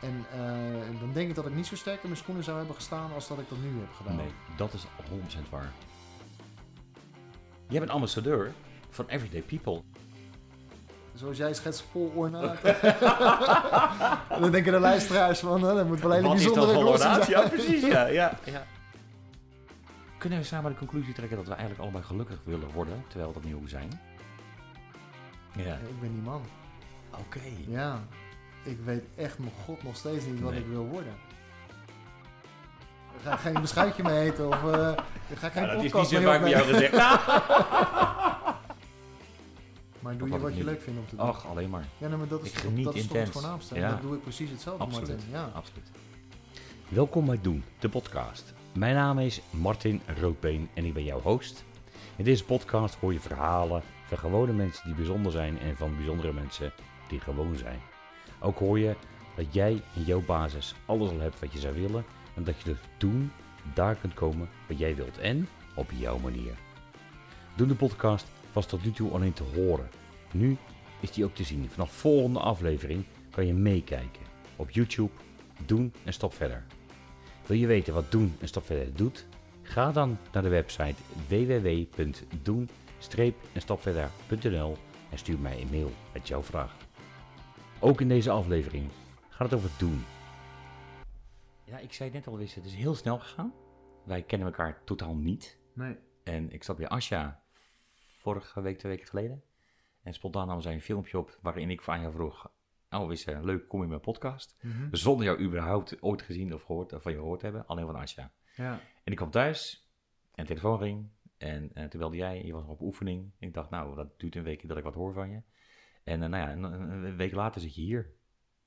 En eh, dan denk ik dat ik niet zo sterk in mijn schoenen zou hebben gestaan als dat ik dat nu heb gedaan. Nee, dat is 100% waar. Jij bent ambassadeur van Everyday People. Zoals jij schetst vol ornaat. dan denken de luisteraars van, hè, dat moet wel een bijzondere glossy zijn. Ja, precies. Ja, ja, ja. Kunnen we samen de conclusie trekken dat we eigenlijk allebei gelukkig willen worden, terwijl dat niet hoe zijn? Ja. Ik ben die man. Oké. Ja. Ik weet echt mijn god nog steeds niet wat Nee. ik wil worden. Ik ga geen beschuitje mee eten of eh, ik ga geen Ja, dat is niet podcast zo mee vaak bij jou gezegd. Maar doe je wat ik je leuk vindt om te doen. Ach, alleen maar. Ja, nee, maar dat is, ik toch, dat is toch het voornaamste. Ja. En dat doe ik precies hetzelfde, Absoluut. Martin. Ja. Absoluut. Welkom bij Doen, de podcast. Mijn naam is Martin Roodbeen en ik ben jouw host. In deze podcast hoor je verhalen van gewone mensen die bijzonder zijn en van bijzondere mensen die gewoon zijn. Ook hoor je dat jij in jouw basis alles al hebt wat je zou willen en dat je dus doen daar kunt komen wat jij wilt en op jouw manier. Doen de podcast was tot nu toe alleen te horen. Nu is die ook te zien. Vanaf volgende aflevering kan je meekijken op YouTube. Doen en stop verder. Wil je weten wat Doen en stop verder doet? Ga dan naar de website www.doen-en-stopverder.nl en stuur mij een mail met jouw vraag. Ook in deze aflevering gaat het over doen. Ja, ik zei het net al, Wisse, het is heel snel gegaan. Wij kennen elkaar totaal niet. Nee. En ik zat bij Asja vorige week, twee weken geleden. En spontaan nam zij een filmpje op waarin ik van jou vroeg... Oh, Wisse, leuk, kom je in mijn podcast? Mhm. Zonder jou überhaupt ooit gezien of gehoord, of van je gehoord te hebben. Alleen van Asja. Ja. En ik kwam thuis en de telefoon ging. En eh, toen belde jij, je was nog op oefening. Ik dacht, nou, dat duurt een weekje dat ik wat hoor van je. En eh, nou ja, een, een- week later zit je hier.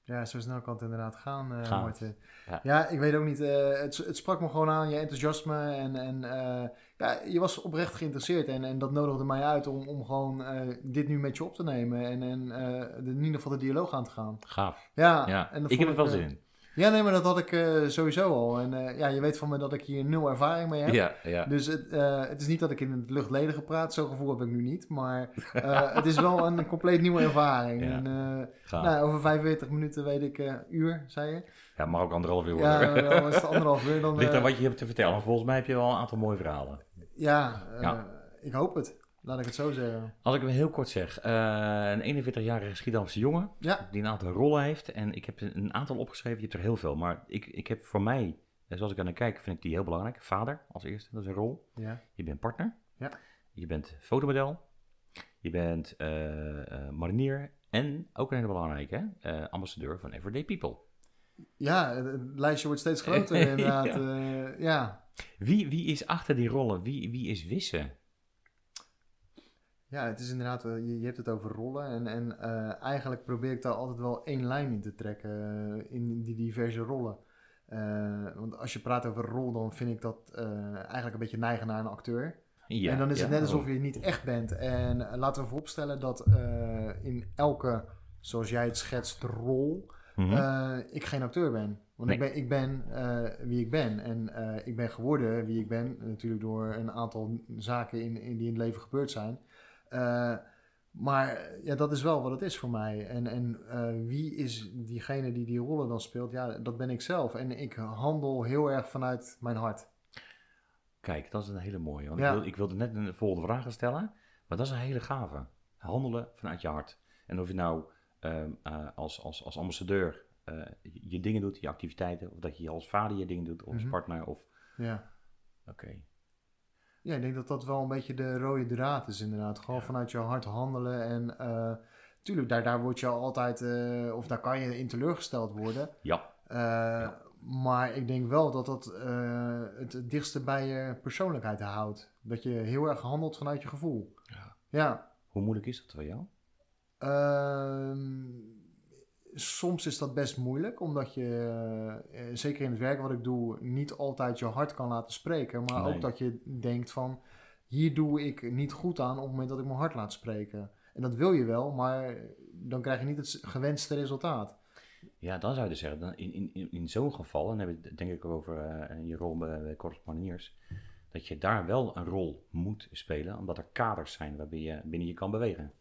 ja, zo snel kan het inderdaad gaan, eh. Martin. Ja. Ja. ik weet ook niet. eh, het, het sprak me gewoon aan, je enthousiasme. En, en eh, ja, je was oprecht geïnteresseerd. En, en dat nodigde mij uit om, om gewoon eh, dit nu met je op te nemen. En, en eh, de- in ieder geval de dialoog aan te gaan. Gaaf. Ja, Ja, en ik heb er wel eh, zin in. Ja, nee, maar dat had ik eh, sowieso al. En eh, ja, je weet van me dat ik hier nul ervaring mee heb. Ja, ja. Dus het, eh, het is niet dat ik in het luchtledige praat, zo'n gevoel heb ik nu niet. Maar het is wel een compleet nieuwe ervaring. Ja. En, Gaaf. nou, over 45 minuten weet ik, uur, zei je. Ja, mag ook anderhalf uur worden. Ja, dan is het anderhalf uur. Dan, Ligt aan wat je hebt te vertellen. Maar volgens mij heb je wel een aantal mooie verhalen. ja, Ja. ik hoop het. Laat ik het zo zeggen. Als ik hem heel kort zeg. eh, een 41-jarige Schiedamse jongen. Ja, Die een aantal rollen heeft. En ik heb een aantal opgeschreven. Je hebt er heel veel. Maar ik, ik heb voor mij, eh, zoals ik aan naar kijk, vind ik die heel belangrijk. Vader als eerste, dat is een rol. ja, Je bent partner. Ja. Je bent fotomodel. Je bent eh, marinier. En ook een hele belangrijke, ambassadeur van Everyday People. ja het, het lijstje wordt steeds groter inderdaad. ja. ja. Wie, wie is achter die rollen? Wie, wie is Wisse? Ja, het is inderdaad, eh, je, je hebt het over rollen. En, en eh, eigenlijk probeer ik daar altijd wel één lijn in te trekken. eh, in die diverse rollen. Want als je praat over rol, dan vind ik dat eigenlijk een beetje neigen naar een acteur. Ja, en dan is ja, het net alsof oh. je niet echt bent. En laten we vooropstellen dat in elke, zoals jij het schetst, rol, Mhm. ik geen acteur ben. Want ik ben, ik ben wie ik ben. En ik ben geworden wie ik ben. Natuurlijk door een aantal zaken in, in die in het leven gebeurd zijn. Eh, maar ja, dat is wel wat het is voor mij. En, en eh, wie is diegene die die rollen dan speelt? Ja, dat ben ik zelf. En ik handel heel erg vanuit mijn hart. Kijk, dat is een hele mooie. Want Ja. ik, wilde, ik wilde net een volgende vraag stellen, maar dat is een hele gave. Handelen vanuit je hart. En of je nou ehm, eh, als, als, als ambassadeur eh, je, je dingen doet, je activiteiten, of dat je als vader je dingen doet, of als Mhm. partner, of... Ja. Oké. Ja, ik denk dat dat wel een beetje de rode draad is inderdaad. Gewoon Ja. vanuit je hart handelen. En eh tuurlijk, daar, daar word je altijd, eh, of daar kan je in teleurgesteld worden. Ja, Eh, Maar ik denk wel dat dat het het dichtste bij je persoonlijkheid houdt. Dat je heel erg handelt vanuit je gevoel. Ja. Ja. hoe moeilijk is dat voor jou? Ehm, soms is dat best moeilijk, omdat je, eh, zeker in het werk wat ik doe, niet altijd je hart kan laten spreken. Maar Nee. ook dat je denkt van, hier doe ik niet goed aan op het moment dat ik mijn hart laat spreken. En dat wil je wel, maar dan krijg je niet het gewenste resultaat. Ja, dan zou je dus zeggen, in, in, in, zo'n geval, en dan heb je het denk ik over eh, je rol bij, bij correspondeniers, dat je daar wel een rol moet spelen, omdat er kaders zijn waarbij je binnen je kan bewegen.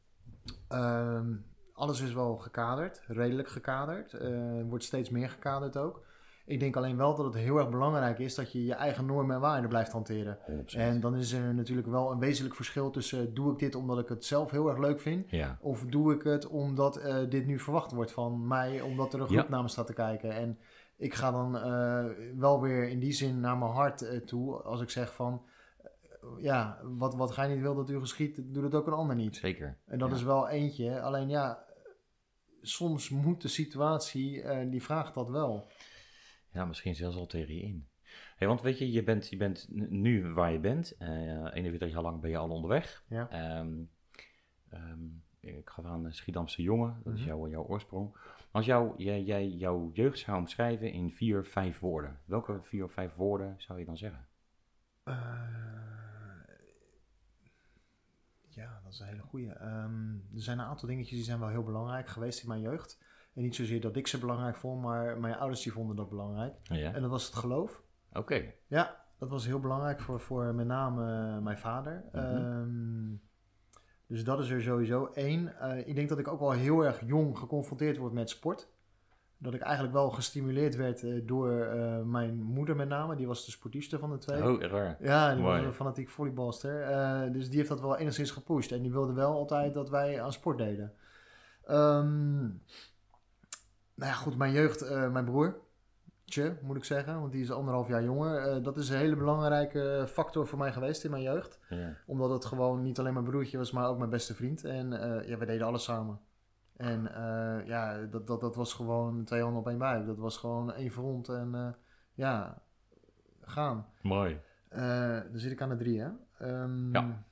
Ehm, alles is wel gekaderd, redelijk gekaderd. Eh, wordt steeds meer gekaderd ook. Ik denk alleen wel dat het heel erg belangrijk is dat je je eigen normen en waarden blijft hanteren. 100%. En dan is er natuurlijk wel een wezenlijk verschil tussen doe ik dit omdat ik het zelf heel erg leuk vind. Ja, Of doe ik het omdat eh, dit nu verwacht wordt van mij, omdat er een groep Ja. naar me staat te kijken. En ik ga dan eh, wel weer in die zin naar mijn hart eh, toe als ik zeg van, eh, ja, wat, wat gij niet wil dat u geschiet, doet het ook een ander niet. zeker. En dat Ja. is wel eentje. Alleen ja, soms moet de situatie, eh, die vraagt dat wel. Ja, misschien zelfs al tegen je in. Hey, want weet je, je bent, je bent nu waar je bent. eh 41 jaar lang ben je al onderweg. Ja. Ehm, ehm, ik gaf aan eh, Schiedamse jongen, dat is Mhm. jouw, jouw oorsprong. Als jou, jij, jij jouw jeugd zou omschrijven in vier, vijf woorden. Welke vier of vijf woorden zou je dan zeggen? Eh, ja, dat is een hele goeie. Ehm, er zijn een aantal dingetjes die zijn wel heel belangrijk geweest in mijn jeugd. En niet zozeer dat ik ze belangrijk vond, maar mijn ouders die vonden dat belangrijk. Ja, En dat was het geloof. oké. Ja, dat was heel belangrijk voor, voor met name eh, mijn vader. Mhm. Ehm, dus dat is er sowieso één. Eh, ik denk dat ik ook wel heel erg jong geconfronteerd word met sport. Dat ik eigenlijk wel gestimuleerd werd eh, door eh, mijn moeder met name. Die was de sportiefste van de twee. Oh, raar. Ja, die Mooi. was een fanatiek volleybalster. Eh, dus die heeft dat wel enigszins gepusht. En die wilde wel altijd dat wij aan sport deden. Ehm, nou ja, goed, mijn jeugd, mijn broer. Tje, moet ik zeggen, want die is anderhalf jaar jonger. Dat is een hele belangrijke factor voor mij geweest in mijn jeugd. Ja. Omdat het gewoon niet alleen mijn broertje was, maar ook mijn beste vriend. En ja, we deden alles samen. En eh, ja, dat, dat, dat was gewoon twee handen op één buik. Dat was gewoon één front en eh, ja, gaan. Mooi. Eh, dan zit ik aan de drie, hè? Ehm, Ja.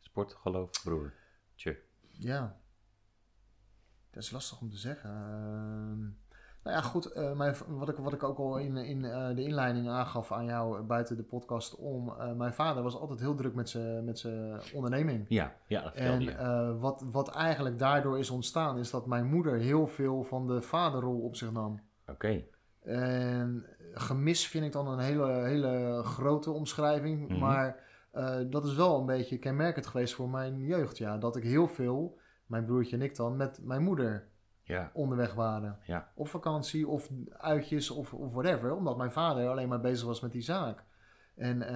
Sport, geloof, broer. Tje. ja. Dat is lastig om te zeggen. Nou ja, goed. eh, mijn, wat, ik, wat ik ook al in, in eh, de inleiding aangaf aan jou buiten de podcast om. eh, mijn vader was altijd heel druk met zijn met zijn onderneming. Ja, ja, dat En je. wat, wat eigenlijk daardoor is ontstaan, is dat mijn moeder heel veel van de vaderrol op zich nam. Oké. En gemis vind ik dan een hele, hele grote omschrijving. Mhm. Maar dat is wel een beetje kenmerkend geweest voor mijn jeugd. Ja. Dat ik heel veel, mijn broertje en ik dan, met mijn moeder Ja, onderweg waren. Ja. Op vakantie of uitjes of, of whatever. Omdat mijn vader alleen maar bezig was met die zaak. En eh,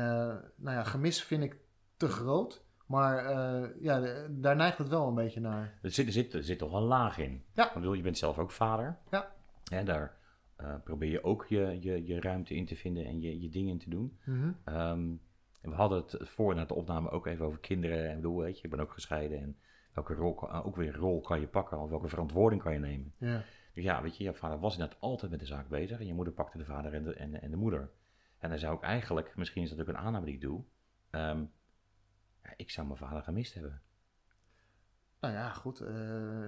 nou ja, gemis vind ik te groot. Maar eh, ja, daar neigt het wel een beetje naar. er zit, er, zit, er zit toch een laag in. Ja. Ik bedoel, je bent zelf ook vader. Ja. En daar eh, probeer je ook je, je, je ruimte in te vinden en je, je dingen te doen. Mhm. Ehm, we hadden het voor na de opname ook even over kinderen. En ik bedoel, weet je, ik ben ook gescheiden. En welke rol, kan- eh, ook weer rol kan je pakken of welke verantwoording kan je nemen. Ja. Dus ja, weet je, je vader was inderdaad altijd met de zaak bezig. En je moeder pakte de vader en de, en, en de moeder. En dan zou ik eigenlijk, misschien is dat ook een aanname die ik doe. ehm, ja, ik zou mijn vader gemist hebben. Nou ja, goed. eh,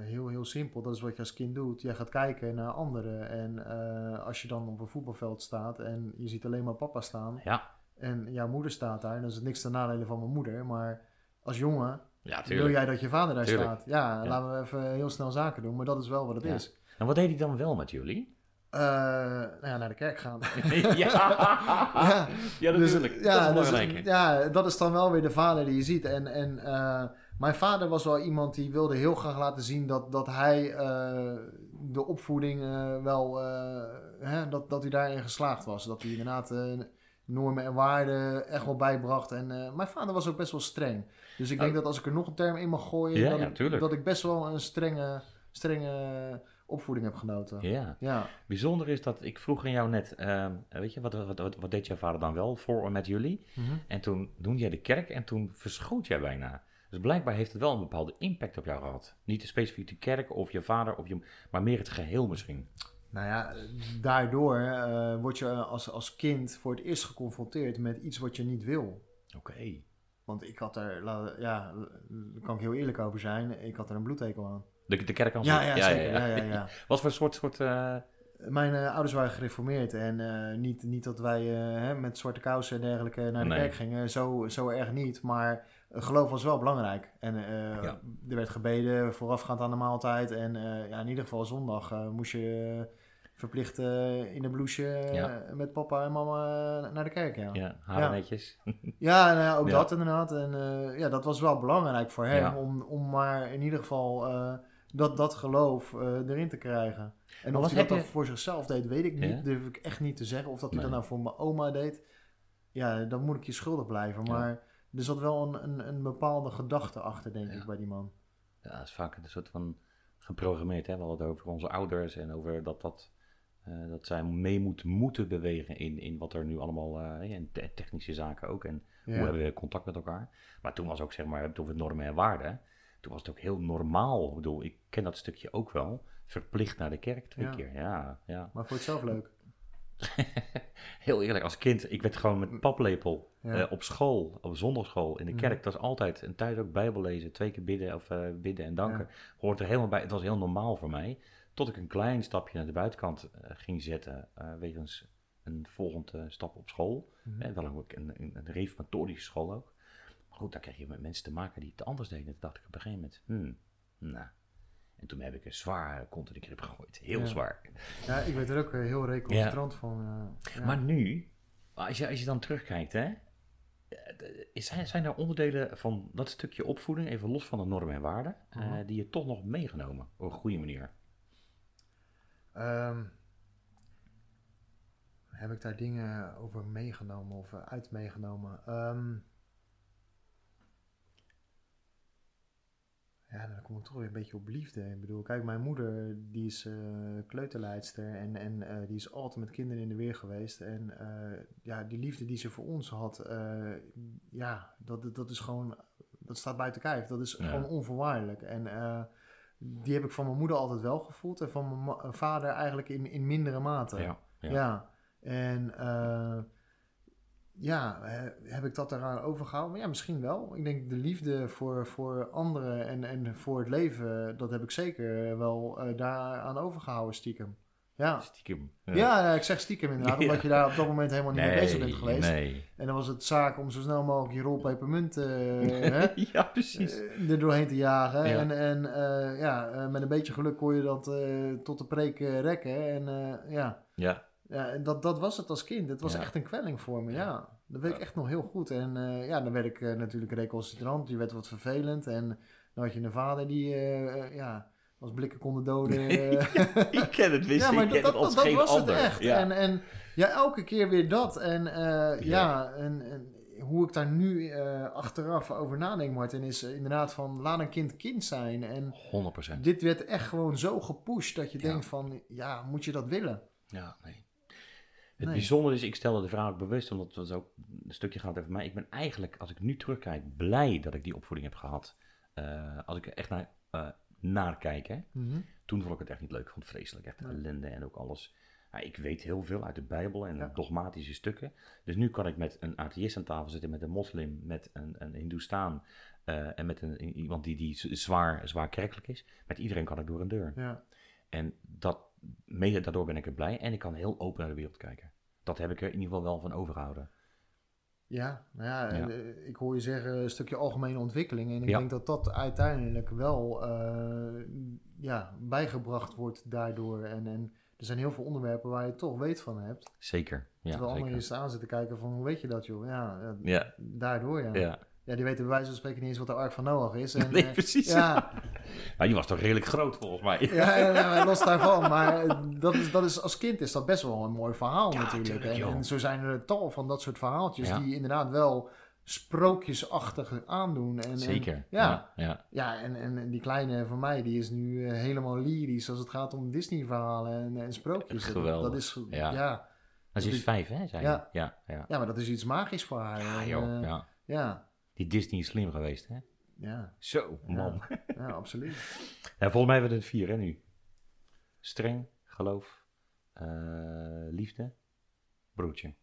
heel, heel simpel. Dat is wat je als kind doet. Jij gaat kijken naar anderen. En eh, als je dan op een voetbalveld staat en je ziet alleen maar papa staan. Ja, En jouw moeder staat daar. Dan is het niks ten nadele van mijn moeder. Maar als jongen ja wil jij dat je vader daar Tuurlijk. staat. Ja, Ja. laten we even heel snel zaken doen. Maar dat is wel wat het Ja. is. En wat deed hij dan wel met jullie? Eh, nou ja, naar de kerk gaan. ja, ja. ja, Dus, natuurlijk. ja, dat is dus, ja, dat is dan wel weer de vader die je ziet. En, en eh, mijn vader was wel iemand die wilde heel graag laten zien dat, dat hij eh, de opvoeding eh, wel, eh, hè, dat, dat hij daarin geslaagd was. Dat hij inderdaad eh, normen en waarden echt wel bijbracht. En eh, mijn vader was ook best wel streng. Dus ik denk Oh. dat als ik er nog een term in mag gooien, Ja, dat, ja, ik, dat ik best wel een strenge, strenge opvoeding heb genoten. Ja, Ja. bijzonder is dat ik vroeg aan jou net, ehm, weet je, wat, wat, wat, wat deed jouw vader dan wel voor en met jullie? Mhm. En toen noemde jij de kerk en toen verschoot jij bijna. Dus blijkbaar heeft het wel een bepaalde impact op jou gehad. Niet specifiek de kerk of je vader, of je, maar meer het geheel misschien. Nou ja, daardoor eh, word je als, als kind voor het eerst geconfronteerd met iets wat je niet wil. Oké. Want ik had er, ja, daar kan ik heel eerlijk over zijn, ik had er een bloedhekel aan. De, de kerk aan Ja, ja, zeker. Ja, ja, ja. Wat voor soort, soort eh, Mijn eh, ouders waren gereformeerd en eh, niet, niet dat wij hè, met zwarte kousen en dergelijke naar de Nee. kerk gingen, zo, zo erg niet. Maar geloof was wel belangrijk. En er werd gebeden voorafgaand aan de maaltijd. En ja, in ieder geval zondag moest je verplicht eh, in de blouse eh, met papa en mama eh, naar de kerk. Ja, ja. ja, haren Ja. netjes? nou ja, ook dat inderdaad. En ja, dat was wel belangrijk voor hem om, om maar in ieder geval... dat, dat geloof erin te krijgen. En of hij dat dan je- voor zichzelf deed, weet ik niet. Durf ik echt niet te zeggen. Of dat hij dat nou voor mijn oma deed. Ja, dan moet ik je schuldig blijven. Maar er zat wel een, een, een bepaalde gedachte achter, denk ik, bij die man. Ja, dat is vaak een soort van geprogrammeerd. Hè? We hadden het over onze ouders en over dat, dat, eh, dat zij mee moeten, moeten bewegen in, in wat er nu allemaal, eh, in te- technische zaken ook. En Ja. hoe hebben we contact met elkaar. Maar toen was ook, zeg maar, toen we normen en waarden. Toen was het ook heel normaal. Ik bedoel, ik ken dat stukje ook wel. Verplicht naar de kerk twee Ja. keer. Ja, ja. Maar vond je het zelf leuk? Heel eerlijk, als kind, ik werd gewoon met paplepel Ja. eh, op school, op zondagschool, in de Mhm. kerk. Dat was altijd een tijd ook bijbel lezen, twee keer bidden of eh, bidden en danken. Hoort er helemaal bij. Het was heel normaal voor mij. Tot ik een klein stapje naar de buitenkant eh, ging zetten, eh, wegens een volgende stap op school. Eh, wel een, een, een, een reformatorische school ook. Maar goed, daar kreeg je met mensen te maken die het anders deden. Toen dacht ik op een gegeven moment, hmm, nou. En toen heb ik een zwaar kont in de krib gegooid. Heel Ja. zwaar. Ja, ik werd er ook eh, heel recalcitrant van. ja. Maar nu, als je, als je dan terugkijkt, hè, zijn, zijn er onderdelen van dat stukje opvoeding, even los van de normen en waarden, Mhm. die je toch nog meegenomen op een goede manier? Ehm, heb ik daar dingen over meegenomen of uit meegenomen? Ehm, ja, dan kom ik toch weer een beetje op liefde. Ik bedoel, kijk, mijn moeder die is eh, kleuterleidster en, en eh, die is altijd met kinderen in de weer geweest. En eh, ja, die liefde die ze voor ons had, ja, dat, dat is gewoon, dat staat buiten kijf. Dat is Ja. gewoon onvoorwaardelijk. En die heb ik van mijn moeder altijd wel gevoeld en van mijn ma- vader eigenlijk in, in mindere mate. Ja, ja. Ja, en eh, ja, he- heb ik dat eraan overgehouden? Ja, misschien wel. Ik denk de liefde voor, voor anderen en, en voor het leven, dat heb ik zeker wel eh daaraan overgehouden, stiekem. Ja. Stiekem. Ja, ja, ik zeg stiekem inderdaad, omdat je daar op dat moment helemaal niet mee bezig bent geweest. Nee. En dan was het zaak om zo snel mogelijk je rol pepermunt eh, hè, ja, precies. eh, er doorheen te jagen. Ja. En, en eh, ja, met een beetje geluk kon je dat tot de preek rekken. En ja, ja, ja, en dat, dat was het als kind. Het was echt een kwelling voor me, Ja. Dat weet ik echt nog heel goed. En ja, dan werd ik natuurlijk recalcitrant. Je werd wat vervelend. En dan had je een vader die, ja, als blikken konden doden. eh. ik ken het, wist ja, ik ken dat, het als dat, dat geen was ander. het echt. Ja. En, en ja, elke keer weer dat. En eh, ja, en, en hoe ik daar nu eh, achteraf over nadenk, Martin, is inderdaad van laat een kind kind zijn. En 100%. dit werd echt gewoon zo gepusht dat je denkt van, ja, moet je dat willen? Ja, nee. Het Nee. bijzondere is, ik stelde de vraag ook bewust, omdat het ook een stukje gaat over mij. Ik ben eigenlijk, als ik nu terugkijk, blij dat ik die opvoeding heb gehad. Eh, als ik echt naar, naar kijk, hè. Mhm. Toen vond ik het echt niet leuk. Ik vond het vreselijk. Echt ellende en ook alles. Ja, ik weet heel veel uit de Bijbel en Ja. dogmatische stukken. Dus nu kan ik met een atheïst aan tafel zitten, met een moslim, met een, een hindoestaan eh, en met een, iemand die, die zwaar, zwaar kerkelijk is. Met iedereen kan ik door een deur. Ja. En dat, mede daardoor ben ik er blij en ik kan heel open naar de wereld kijken. Dat heb ik er in ieder geval wel van overgehouden. Ja, nou ja, Ja. eh, ik hoor je zeggen een stukje algemene ontwikkeling. En ik Ja. denk dat dat uiteindelijk wel eh, ja, bijgebracht wordt daardoor. En, en er zijn heel veel onderwerpen waar je toch weet van hebt. Zeker. Ja, terwijl anderen zeker. je staan zitten kijken van hoe weet je dat joh? Ja, ja, Ja, daardoor ja. ja. Ja. die weten bij wijze van spreken niet eens wat de Ark van Noach is. En, Nee, eh, precies. Ja, Nou, die was toch redelijk groot volgens mij. ja, ja, los daarvan. Maar eh, dat is, dat is, als kind is dat best wel een mooi verhaal Ja, natuurlijk. tuurlijk, en, en zo zijn er tal van dat soort verhaaltjes Ja. die inderdaad wel sprookjesachtig aandoen. En, en- Zeker. ja, ja. ja. ja en, en, en die kleine van mij, die is nu eh, helemaal lyrisch als het gaat om Disney-verhalen en, en sprookjes. Dat- Geweldig. Dat is, Ja. ze is vijf, hè? Zei? Ja. Ja, ja. maar dat is iets magisch voor haar. Ja, En, joh. ja. ja, Die Disney is slim geweest, hè? ja, Zo, man. ja, absoluut. Ja, volgens mij hebben we het vier, hè, nu. Streng, geloof, eh, liefde, broertje.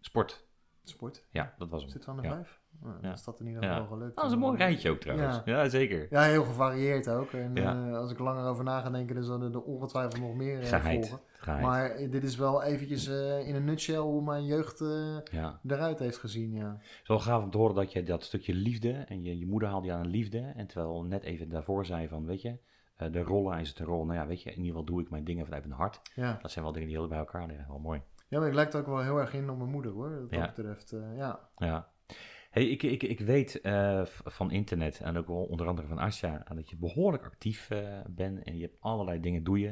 Sport. Sport. Ja, dat was hem. Zit van de ja. vijf? Nou, Ja. Als dat in ieder Ja. geval gelukt. Ah, dat is een mooi rijtje ook trouwens. Ja. Ja, zeker. Ja, heel gevarieerd ook. En Ja. eh, als ik langer over na ga denken, dan zullen er ongetwijfeld nog meer eh, Geheid. volgen. Geheid. Maar eh, dit is wel eventjes in een nutshell hoe mijn jeugd Ja. eruit heeft gezien, ja. Zo gaaf om te horen dat je dat stukje liefde, en je, je moeder haalde je aan liefde, en terwijl net even daarvoor zei van, weet je, de rollen is het een rol. Nou ja, weet je, in ieder geval doe ik mijn dingen vanuit mijn hart. ja. Dat zijn wel dingen die heel bij elkaar liggen. Wel mooi. Ja, maar ik lijk er ook wel heel erg in op mijn moeder, hoor. Wat Ja. dat betreft, ja. Ja. Hey, ik, ik, ik weet eh, van internet en ook onder andere van Asja dat je behoorlijk actief eh, bent en je hebt allerlei dingen doe je.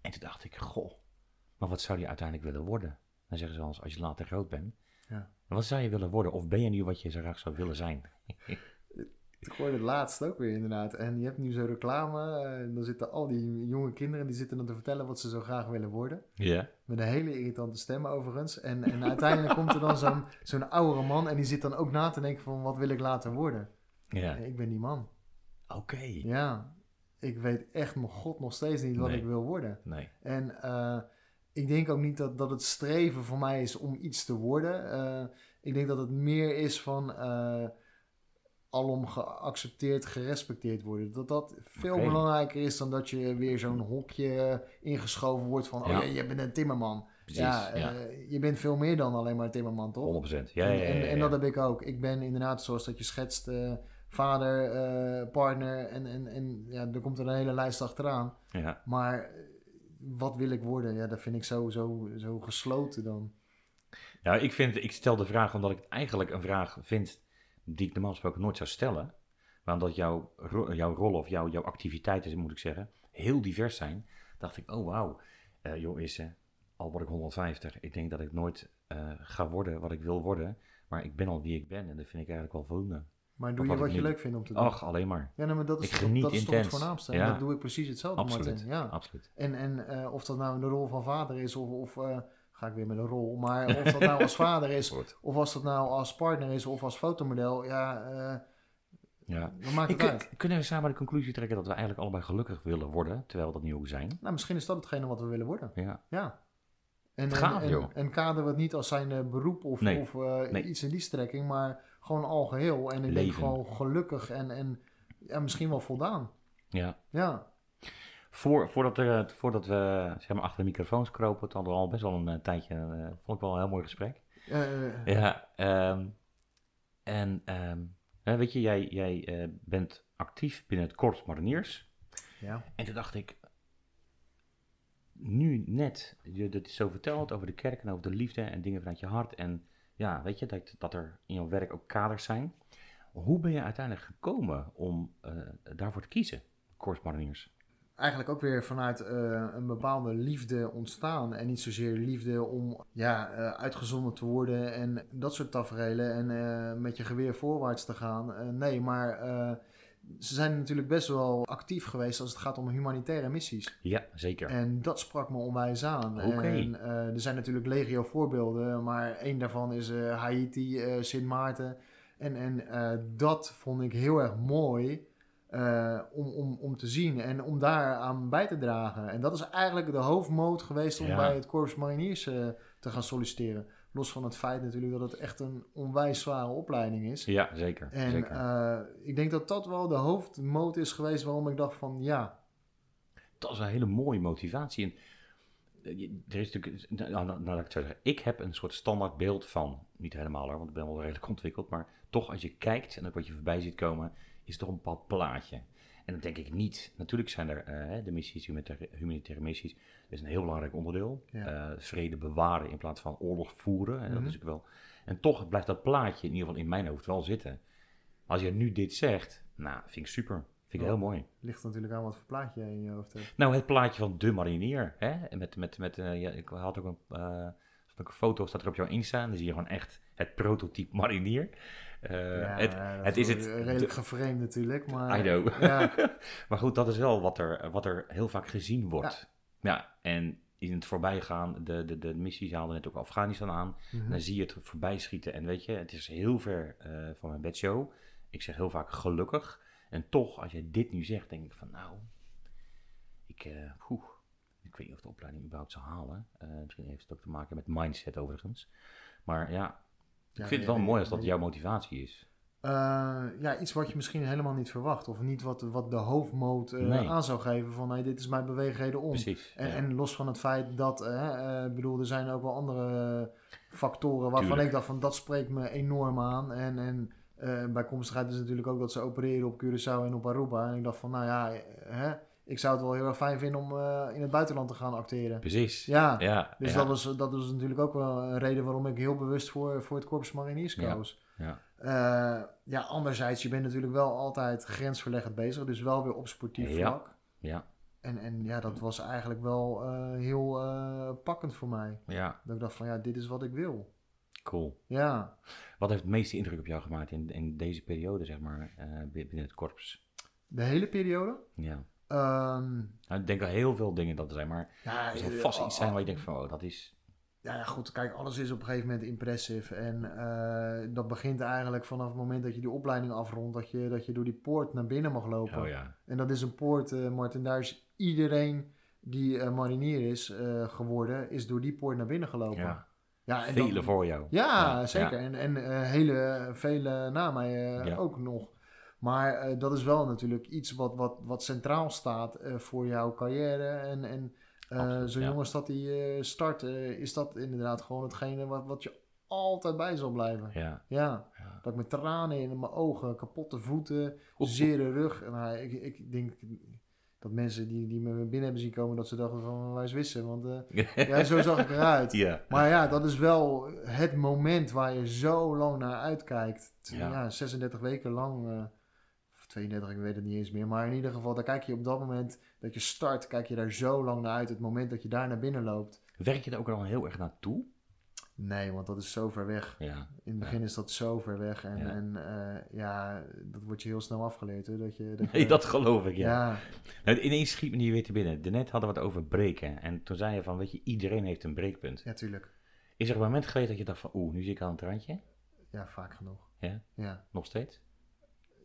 En toen dacht ik, goh, maar wat zou je uiteindelijk willen worden? Dan zeggen ze wel eens, als je later groot bent. Ja. Wat zou je willen worden? Of ben je nu wat je zo graag zou willen zijn? Ik hoorde het laatst ook weer inderdaad. En je hebt nu zo'n reclame. eh, En dan zitten al die jonge kinderen die zitten dan te vertellen wat ze zo graag willen worden. Ja. Met een hele irritante stem overigens. En, en uiteindelijk komt er dan zo'n zo'n oudere man. En die zit dan ook na te denken van wat wil ik later worden. Ja. Ik ben die man. Oké. Ja. Ik weet echt mijn god nog steeds niet wat Nee. ik wil worden. Nee. En eh, ik denk ook niet dat, dat het streven voor mij is om iets te worden. Eh, ik denk dat het meer is van alom geaccepteerd, gerespecteerd worden. Dat dat veel belangrijker is dan dat je weer zo'n hokje ingeschoven wordt van... Ja. oh ja, je bent een timmerman. Precies. ja, Ja. eh, je bent veel meer dan alleen maar een timmerman, toch? 100%. Ja, ja, ja, en, en, en dat heb ik ook. Ik ben inderdaad, zoals dat je schetst, eh, vader, eh, partner en, en, en ja, er komt er een hele lijst achteraan. Ja. Maar eh, wat wil ik worden? Ja, dat vind ik zo, zo, zo gesloten dan. Ja, ik, vind, ik stel de vraag omdat ik het eigenlijk een vraag vind die ik normaal gesproken nooit zou stellen. Maar omdat jouw, jouw rol of jouw, jouw activiteiten, moet ik zeggen, heel divers zijn. Dacht ik, oh wauw, eh joh is al word ik 150. Ik denk dat ik nooit eh, ga worden wat ik wil worden. Maar ik ben al wie ik ben en dat vind ik eigenlijk wel voldoende. Maar doe Of je wat je leuk vindt om te doen. Ach, alleen maar. ja, nee, maar dat is, ik geniet dat is toch het voornaamste. Ja. dat doe ik precies hetzelfde, Absoluut. Martin. Ja. Absoluut. En, en eh, of dat nou de rol van vader is of... of eh, ga ik weer met een rol. Maar of dat nou als vader is of als dat nou als partner is of als fotomodel. Ja, eh Ja. wat maakt het Ik, uit? kunnen we samen de conclusie trekken dat we eigenlijk allebei gelukkig willen worden, terwijl we dat niet ook zijn? Nou, misschien is dat hetgene wat we willen worden. Ja. Ja. En, Gaaf, en, joh. en, en kaderen we het niet als zijn eh, beroep of, Nee. of eh, Nee. iets in die strekking, maar gewoon algeheel. En ik denk Leven. gewoon gelukkig en, en ja, misschien wel voldaan. ja. Ja, Voor, voordat, er, voordat we zeg maar, achter de microfoons kropen, het hadden we al best wel een eh, tijdje, eh, vond ik wel een heel mooi gesprek. Eh, Ja, ehm, en ehm, weet je, jij, jij eh, bent actief binnen het Korps Mariniers. ja. En toen dacht ik, nu net, je dit zo vertelt over de kerk en over de liefde en dingen vanuit je hart. En ja, weet je, dat, dat er in jouw werk ook kaders zijn. Hoe ben je uiteindelijk gekomen om eh, daarvoor te kiezen, Korps Mariniers? Eigenlijk ook weer vanuit eh, een bepaalde liefde ontstaan. En niet zozeer liefde om ja, eh, uitgezonden te worden en dat soort tafereelen. En eh, met je geweer voorwaarts te gaan. Nee, maar ze zijn natuurlijk best wel actief geweest als het gaat om humanitaire missies. Ja, zeker. En dat sprak me onwijs aan. Oké. En er zijn natuurlijk legio voorbeelden, maar één daarvan is Haiti, Sint Maarten. En, en dat vond ik heel erg mooi eh, om, om, om te zien en om daar aan bij te dragen. En dat is eigenlijk de hoofdmoot geweest om Ja. bij het Corps Mariniers eh, te gaan solliciteren. Los van het feit natuurlijk dat het echt een onwijs zware opleiding is. Ja, zeker. En zeker. eh, ik denk dat dat wel de hoofdmoot is geweest waarom ik dacht van ja, dat is een hele mooie motivatie. En er is natuurlijk, nou, nou, nou, ik zeggen, ik heb een soort standaard beeld van, niet helemaal hoor, want ik ben wel redelijk ontwikkeld, maar toch als je kijkt en ook wat je voorbij ziet komen, is toch een bepaald plaatje. En dan denk ik niet, natuurlijk zijn er eh, de missies, humanitaire, humanitaire missies, dat is een heel belangrijk onderdeel. Ja. Eh, vrede bewaren in plaats van oorlog voeren. En, dat Mhm. is ook wel, en toch blijft dat plaatje in ieder geval in mijn hoofd wel zitten. Als je nu dit zegt, nou, vind ik super. Vind ik heel mooi. ligt natuurlijk aan wat voor plaatje je in je hoofd hebt. Nou, het plaatje van de marinier. Hè? En Met, met, met, eh, ja, ik had ook een, ook een foto, staat er op jouw Insta. En dan zie je gewoon echt het prototype marinier. Eh, Ja, het, het is het- Redelijk de- geframed natuurlijk, maar... I know. Ja, maar goed, dat is wel wat er, wat er heel vaak gezien wordt. Ja, en in het voorbijgaan, de, de, de missies haalden net ook Afghanistan aan. mhm. Dan zie je het voorbij schieten. En weet je, het is heel ver eh, van mijn bedshow. Ik zeg heel vaak gelukkig. En toch, als je dit nu zegt, denk ik van nou, ik, eh, poeh, ik weet niet of de opleiding überhaupt zou halen. Misschien heeft het ook te maken met mindset overigens. Maar ja, Ja, vind het wel mooi als dat jouw motivatie is. Eh, ja, iets wat je misschien helemaal niet verwacht. Of niet wat, wat de hoofdmoot eh, Nee. aan zou geven van... Hey, dit is mijn beweegreden om. Precies. En, ja. en los van het feit dat, eh, bedoel, er zijn ook wel andere factoren waarvan Tuurlijk. ik dacht van dat spreekt me enorm aan. En, en bijkomstigheid is natuurlijk ook dat ze opereren op Curaçao en op Aruba. En ik dacht van, nou ja, hè, ik zou het wel heel erg fijn vinden om eh, in het buitenland te gaan acteren. Precies. Ja, Ja, dus ja. dat, was, dat was natuurlijk ook wel een reden waarom ik heel bewust voor, voor het Corps Mariniers Ja. koos. Ja. Eh, ja, anderzijds, je bent natuurlijk wel altijd grensverleggend bezig, dus wel weer op sportief Ja. vlak. Ja, En, en ja, dat was eigenlijk wel eh, heel pakkend voor mij. ja, Dat ik dacht van, ja, dit is wat ik wil. cool. Ja, Wat heeft het meeste indruk op jou gemaakt in, in deze periode, zeg maar, binnen het korps? de hele periode. Ja. Ehm, Nou, ik denk al heel veel dingen dat er zijn, maar ja, er zal eh, vast iets zijn waar je denkt van, oh, dat is... Ja, ja, goed, kijk, alles is op een gegeven moment impressive. En eh, dat begint eigenlijk vanaf het moment dat je die opleiding afrondt, dat je, dat je door die poort naar binnen mag lopen. Oh ja. En dat is een poort, eh Martin, daar is iedereen die marinier is geworden, is door die poort naar binnen gelopen. ja. Ja, en Vele dat- voor jou. Ja, Ja, zeker. ja. En, en hele, vele na mij ook nog. Maar eh, dat is wel natuurlijk iets wat, wat, wat centraal staat eh, voor jouw carrière. En, en Absoluut, zo'n ja. jonge stad die start, is dat inderdaad gewoon hetgene wat, wat je altijd bij zal blijven. Ja. Ja, Ja. dat ik met tranen in mijn ogen, kapotte voeten, zere rug. Nou, ik, ik denk dat mensen die, die me binnen hebben zien komen, dat ze dachten van, waar is Wissen? Want ja, zo zag ik eruit. ja. Maar ja, dat is wel het moment waar je zo lang naar uitkijkt. Ja. Ja, 36 weken lang, 32, ik weet het niet eens meer. Maar in ieder geval, daar kijk je op dat moment dat je start, kijk je daar zo lang naar uit. Het moment dat je daar naar binnen loopt. Werk je er ook al heel erg naartoe? Nee, want dat is zo ver weg. Ja. In het begin is dat zo ver weg. En Ja. en, eh, ja dat wordt je heel snel afgeleerd. Hè? Dat je, dat je, dat geloof ik, ja. ja. Nou, ineens schiet me die weer te binnen. Daarnet hadden we het over breken. En toen zei je van, weet je, iedereen heeft een breekpunt. ja, tuurlijk. Is er een moment geweest dat je dacht van, oeh, nu zit ik aan het randje? Ja, vaak genoeg. Ja? Ja. Nog steeds?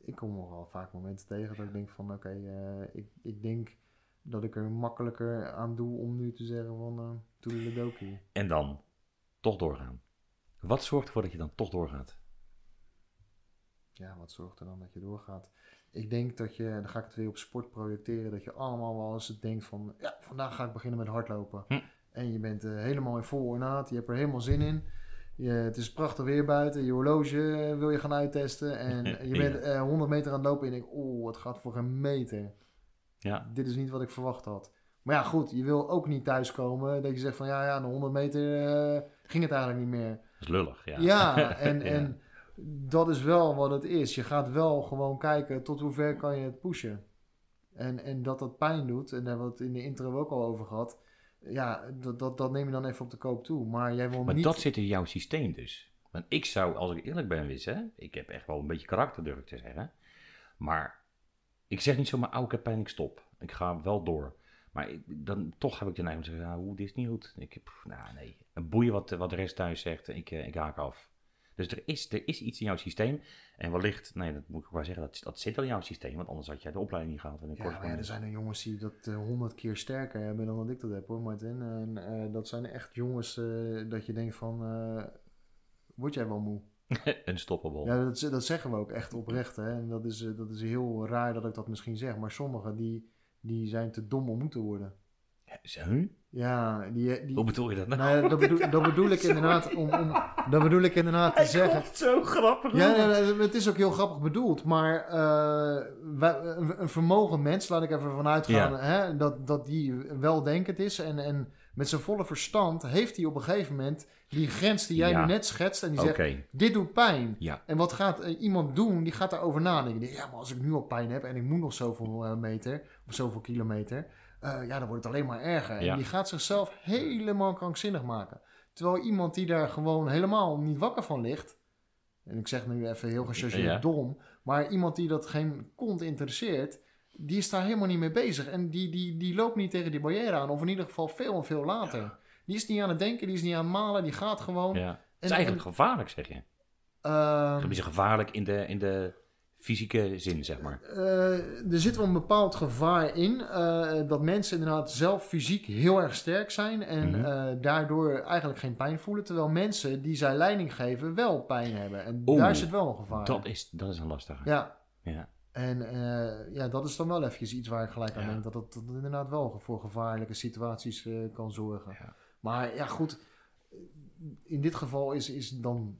Ik kom nog wel vaak momenten tegen dat ik denk van oké, eh, ik, ik denk dat ik er makkelijker aan doe om nu te zeggen van uh, toedeledokie. En dan toch doorgaan. Wat zorgt ervoor dat je dan toch doorgaat? Ja, wat zorgt er dan dat je doorgaat? Ik denk dat je, dan ga ik het weer op sport projecteren, dat je allemaal wel eens denkt van ja, vandaag ga ik beginnen met hardlopen. Hm. En je bent eh, helemaal in vol ornaat, je hebt er helemaal zin in. Je, het is prachtig weer buiten, je horloge eh, wil je gaan uittesten. En je bent eh, 100 meter aan het lopen en je denkt, oh, het gaat voor een meter. Ja. Dit is niet wat ik verwacht had. Maar ja, goed, je wil ook niet thuiskomen dat je zegt van ja, ja, na 100 meter eh, ging het eigenlijk niet meer. Dat is lullig, ja. Ja, en, Ja. en dat is wel wat het is. Je gaat wel gewoon kijken tot hoe ver kan je het pushen. En, en dat dat pijn doet, en daar hebben we het in de intro ook al over gehad. Ja, dat, dat, dat neem je dan even op de koop toe. Maar jij wil Maar niet... dat zit in jouw systeem dus. Want ik zou, als ik eerlijk ben, wist, hè, ik heb echt wel een beetje karakter, durf ik te zeggen. Maar ik zeg niet zomaar, oh, ik heb pijn, ik stop. Ik ga wel door. Maar ik, dan toch heb ik de neiging om te zeggen, nou, hoe, dit is niet goed. Ik heb, nou nee, een boeien wat, wat de rest thuis zegt, ik, eh, ik haak af. Dus er is, er is iets in jouw systeem. En wellicht, nee, dat moet ik wel zeggen, dat, dat zit al in jouw systeem. Want anders had jij de opleiding niet gehaald. En Ja, maar ja, er zijn er jongens die dat honderd keer sterker hebben dan dat ik dat heb hoor, Martin. En eh, dat zijn echt jongens eh, dat je denkt van, eh, word jij wel moe? een stoppable. Ja, dat, dat zeggen we ook echt oprecht. Hè? En dat is, eh, dat is heel raar dat ik dat misschien zeg. Maar sommigen die, die zijn te dom om moe te worden. Huh? Ja, die... die Hoe bedoel je dat nou? nou ja, dat, bedoel, dat bedoel ik inderdaad om, om, dat bedoel ik inderdaad te zeggen. zo grappig. Ja, het is ook heel grappig bedoeld, maar eh, wij- een, vermogen mens, laat ik even vanuit gaan, Ja. hè, dat, dat die weldenkend is en, en met zijn volle verstand heeft hij op een gegeven moment die grens die jij Ja. nu net schetst en die zegt, dit doet pijn. ja. En wat gaat eh, iemand doen? Die gaat daarover nadenken. Ja, maar als ik nu al pijn heb en ik moet nog zoveel eh, meter of zoveel kilometer, ja, dan wordt het alleen maar erger. Ja. En die gaat zichzelf helemaal krankzinnig maken. Terwijl iemand die daar gewoon helemaal niet wakker van ligt, en ik zeg nu even heel gechargeerd Ja. dom, maar iemand die dat geen kont interesseert, die is daar helemaal niet mee bezig. En die, die, die loopt niet tegen die barrière aan, of in ieder geval veel en veel later. Die is niet aan het denken, die is niet aan het malen, die gaat gewoon. ja. Het is En- eigenlijk gevaarlijk, zeg je. Ehm, Het is gevaarlijk in de, in de fysieke zin, zeg maar. Eh, er zit wel een bepaald gevaar in eh, dat mensen inderdaad zelf fysiek heel erg sterk zijn en Mhm. eh, daardoor eigenlijk geen pijn voelen, terwijl mensen die zij leiding geven wel pijn hebben. En daar zit wel een gevaar. Dat is, dat is een lastige. Ja, Ja. en ja, dat is dan wel eventjes iets waar ik gelijk aan Ja. denk, dat het dat inderdaad wel voor gevaarlijke situaties kan zorgen. Ja. Maar ja, goed, in dit geval is, is dan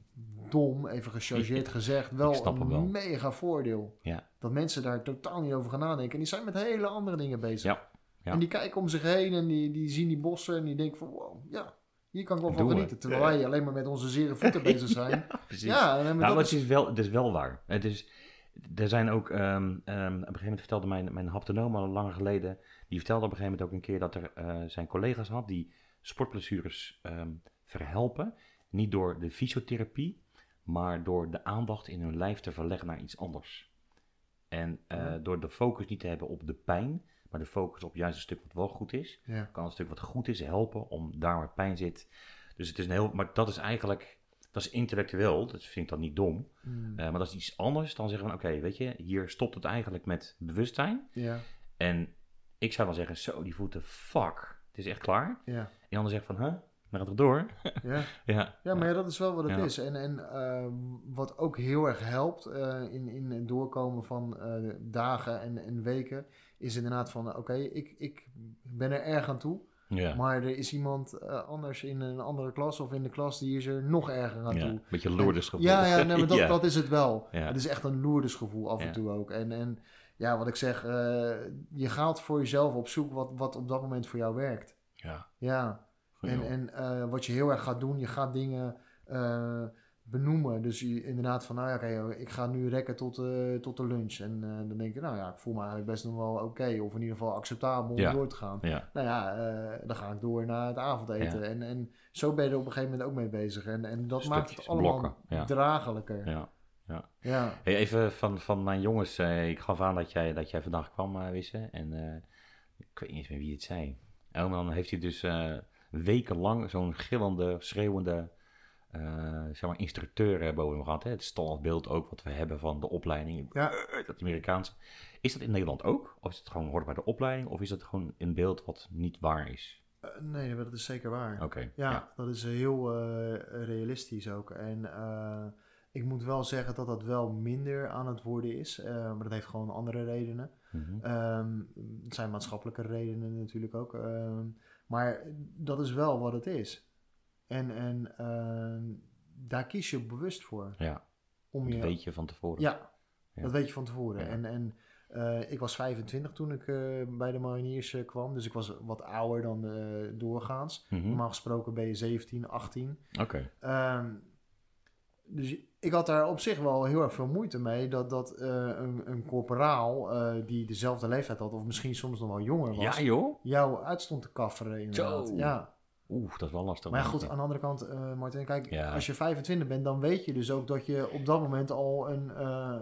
dom, even gechargeerd gezegd, wel een wel. mega voordeel. Ja. Dat mensen daar totaal niet over gaan nadenken. En die zijn met hele andere dingen bezig. Ja, ja. En die kijken om zich heen en die, die zien die bossen en die denken van, wow, ja, Hier kan ik wel van genieten. Terwijl wij alleen maar met onze zere voeten bezig zijn. Precies. Ja, Nou, dat is- is wel, het is wel waar. Het is, er zijn ook, ehm, ehm, op een gegeven moment vertelde mijn, mijn haptonoom al lang geleden, die vertelde op een gegeven moment ook een keer dat er eh, zijn collega's had die sportblessures ehm, verhelpen. Niet door de fysiotherapie, maar door de aandacht in hun lijf te verleggen naar iets anders. En eh, Ja. door de focus niet te hebben op de pijn, maar de focus op juist een stuk wat wel goed is, ja. kan een stuk wat goed is helpen om daar waar pijn zit. Dus het is een heel, maar dat is eigenlijk, dat is intellectueel, dat vind ik dan niet dom. Mm, Eh, maar dat is iets anders dan zeggen van, oké, weet je, hier stopt het eigenlijk met bewustzijn. ja, En ik zou dan zeggen, zo, die voeten, fuck, het is echt klaar. ja, En ander zegt van, huh, maar gaat toch door? ja. ja. Ja, maar ja, dat is wel wat het Ja. is. En, en eh, wat ook heel erg helpt eh, in, in het doorkomen van eh, dagen en, en weken, is inderdaad van, oké, ik, ik ben er erg aan toe. Ja. Maar er is iemand eh, anders in een andere klas of in de klas die is er nog erger aan ja. toe. Beetje Lourdes gevoel. Ja, ja, nee, maar dat, Ja. dat is het wel. Ja. Het is echt een loerdesgevoel af en toe ook. En, en ja, wat ik zeg, je gaat voor jezelf op zoek wat, wat op dat moment voor jou werkt. Ja. Ja, en, en eh, wat je heel erg gaat doen, je gaat dingen eh, benoemen. Dus je, inderdaad van, nou ja, ik ga nu rekken tot, eh, tot de lunch. En dan denk je, nou ja, ik voel me eigenlijk best nog wel oké. of in ieder geval acceptabel om Ja. door te gaan. ja. Nou ja, dan ga ik door naar het avondeten. En, en zo ben je er op een gegeven moment ook mee bezig. En, en dat maakt het allemaal blokken, ja. draaglijker. ja. Ja. Hey, even van, van mijn jongens, ik gaf aan dat jij, dat jij vandaag kwam, eh Wisse. En ik weet niet eens meer wie het zei. En dan heeft hij dus wekenlang zo'n gillende, schreeuwende eh, zeg maar instructeur boven hem gehad. Hè? Het standaardbeeld ook wat we hebben van de opleiding, Ja. eh, dat Amerikaanse. Is dat in Nederland ook? Of is het gewoon hoort bij de opleiding? Of is het gewoon een beeld wat niet waar is? Eh, nee, dat is zeker waar. Oké. Ja, dat is heel realistisch ook. En ik moet wel zeggen dat dat wel minder aan het worden is. maar dat heeft gewoon andere redenen. Ehm, het zijn maatschappelijke redenen natuurlijk ook. ehm, maar dat is wel wat het is. En, en ehm, daar kies je bewust voor. Ja, Om dat je, weet je van tevoren. Ja, Ja. dat weet je van tevoren. Ja. En, en eh, ik was 25 toen ik eh, bij de mariniers eh, kwam. Dus ik was wat ouder dan doorgaans. Mhm. Normaal gesproken ben je 17, 18. Oké. Ehm, dus ik had daar op zich wel heel erg veel moeite mee dat, dat eh, een, een corporaal eh, die dezelfde leeftijd had, of misschien soms nog wel jonger was, Ja joh? jou uit stond te kafferen inderdaad. Zo. Ja. Oeh, dat is wel lastig. Maar ja, goed, aan de andere kant, eh Martin, kijk, Ja. als je 25 bent, dan weet je dus ook dat je op dat moment al een,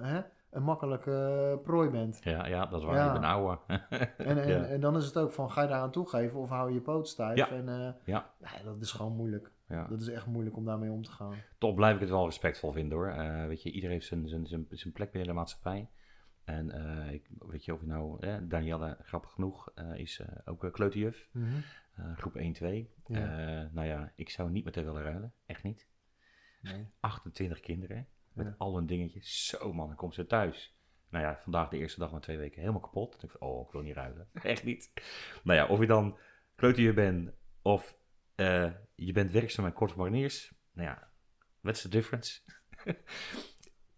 hè, een makkelijke prooi bent. Ja, ja, dat is waar. Ja. Ik ben ouder. En, en, en dan is het ook van, ga je daaraan toegeven of hou je je poot stijf? En ja, dat is gewoon moeilijk. Ja. Dat is echt moeilijk om daarmee om te gaan. Toch blijf ik het wel respectvol vinden hoor. Eh, weet je, iedereen heeft zijn, zijn, zijn, zijn plek binnen de maatschappij. En eh, ik, weet je of je nou, eh, Danielle, grappig genoeg, eh, is ook kleuterjuf. Mhm. Groep 1-2. Ja. Eh, nou ja, ik zou niet met haar willen ruilen. Echt niet. Nee. 28 kinderen. Met Ja. al hun dingetjes. Zo man, dan komt ze thuis. Nou ja, vandaag de eerste dag van twee weken helemaal kapot. Ik van, oh, ik wil niet ruilen. Echt niet. Nou ja, of je dan kleuterjuf bent of eh, je bent werkzaam bij Korps Mariniers. Nou ja, what's the difference?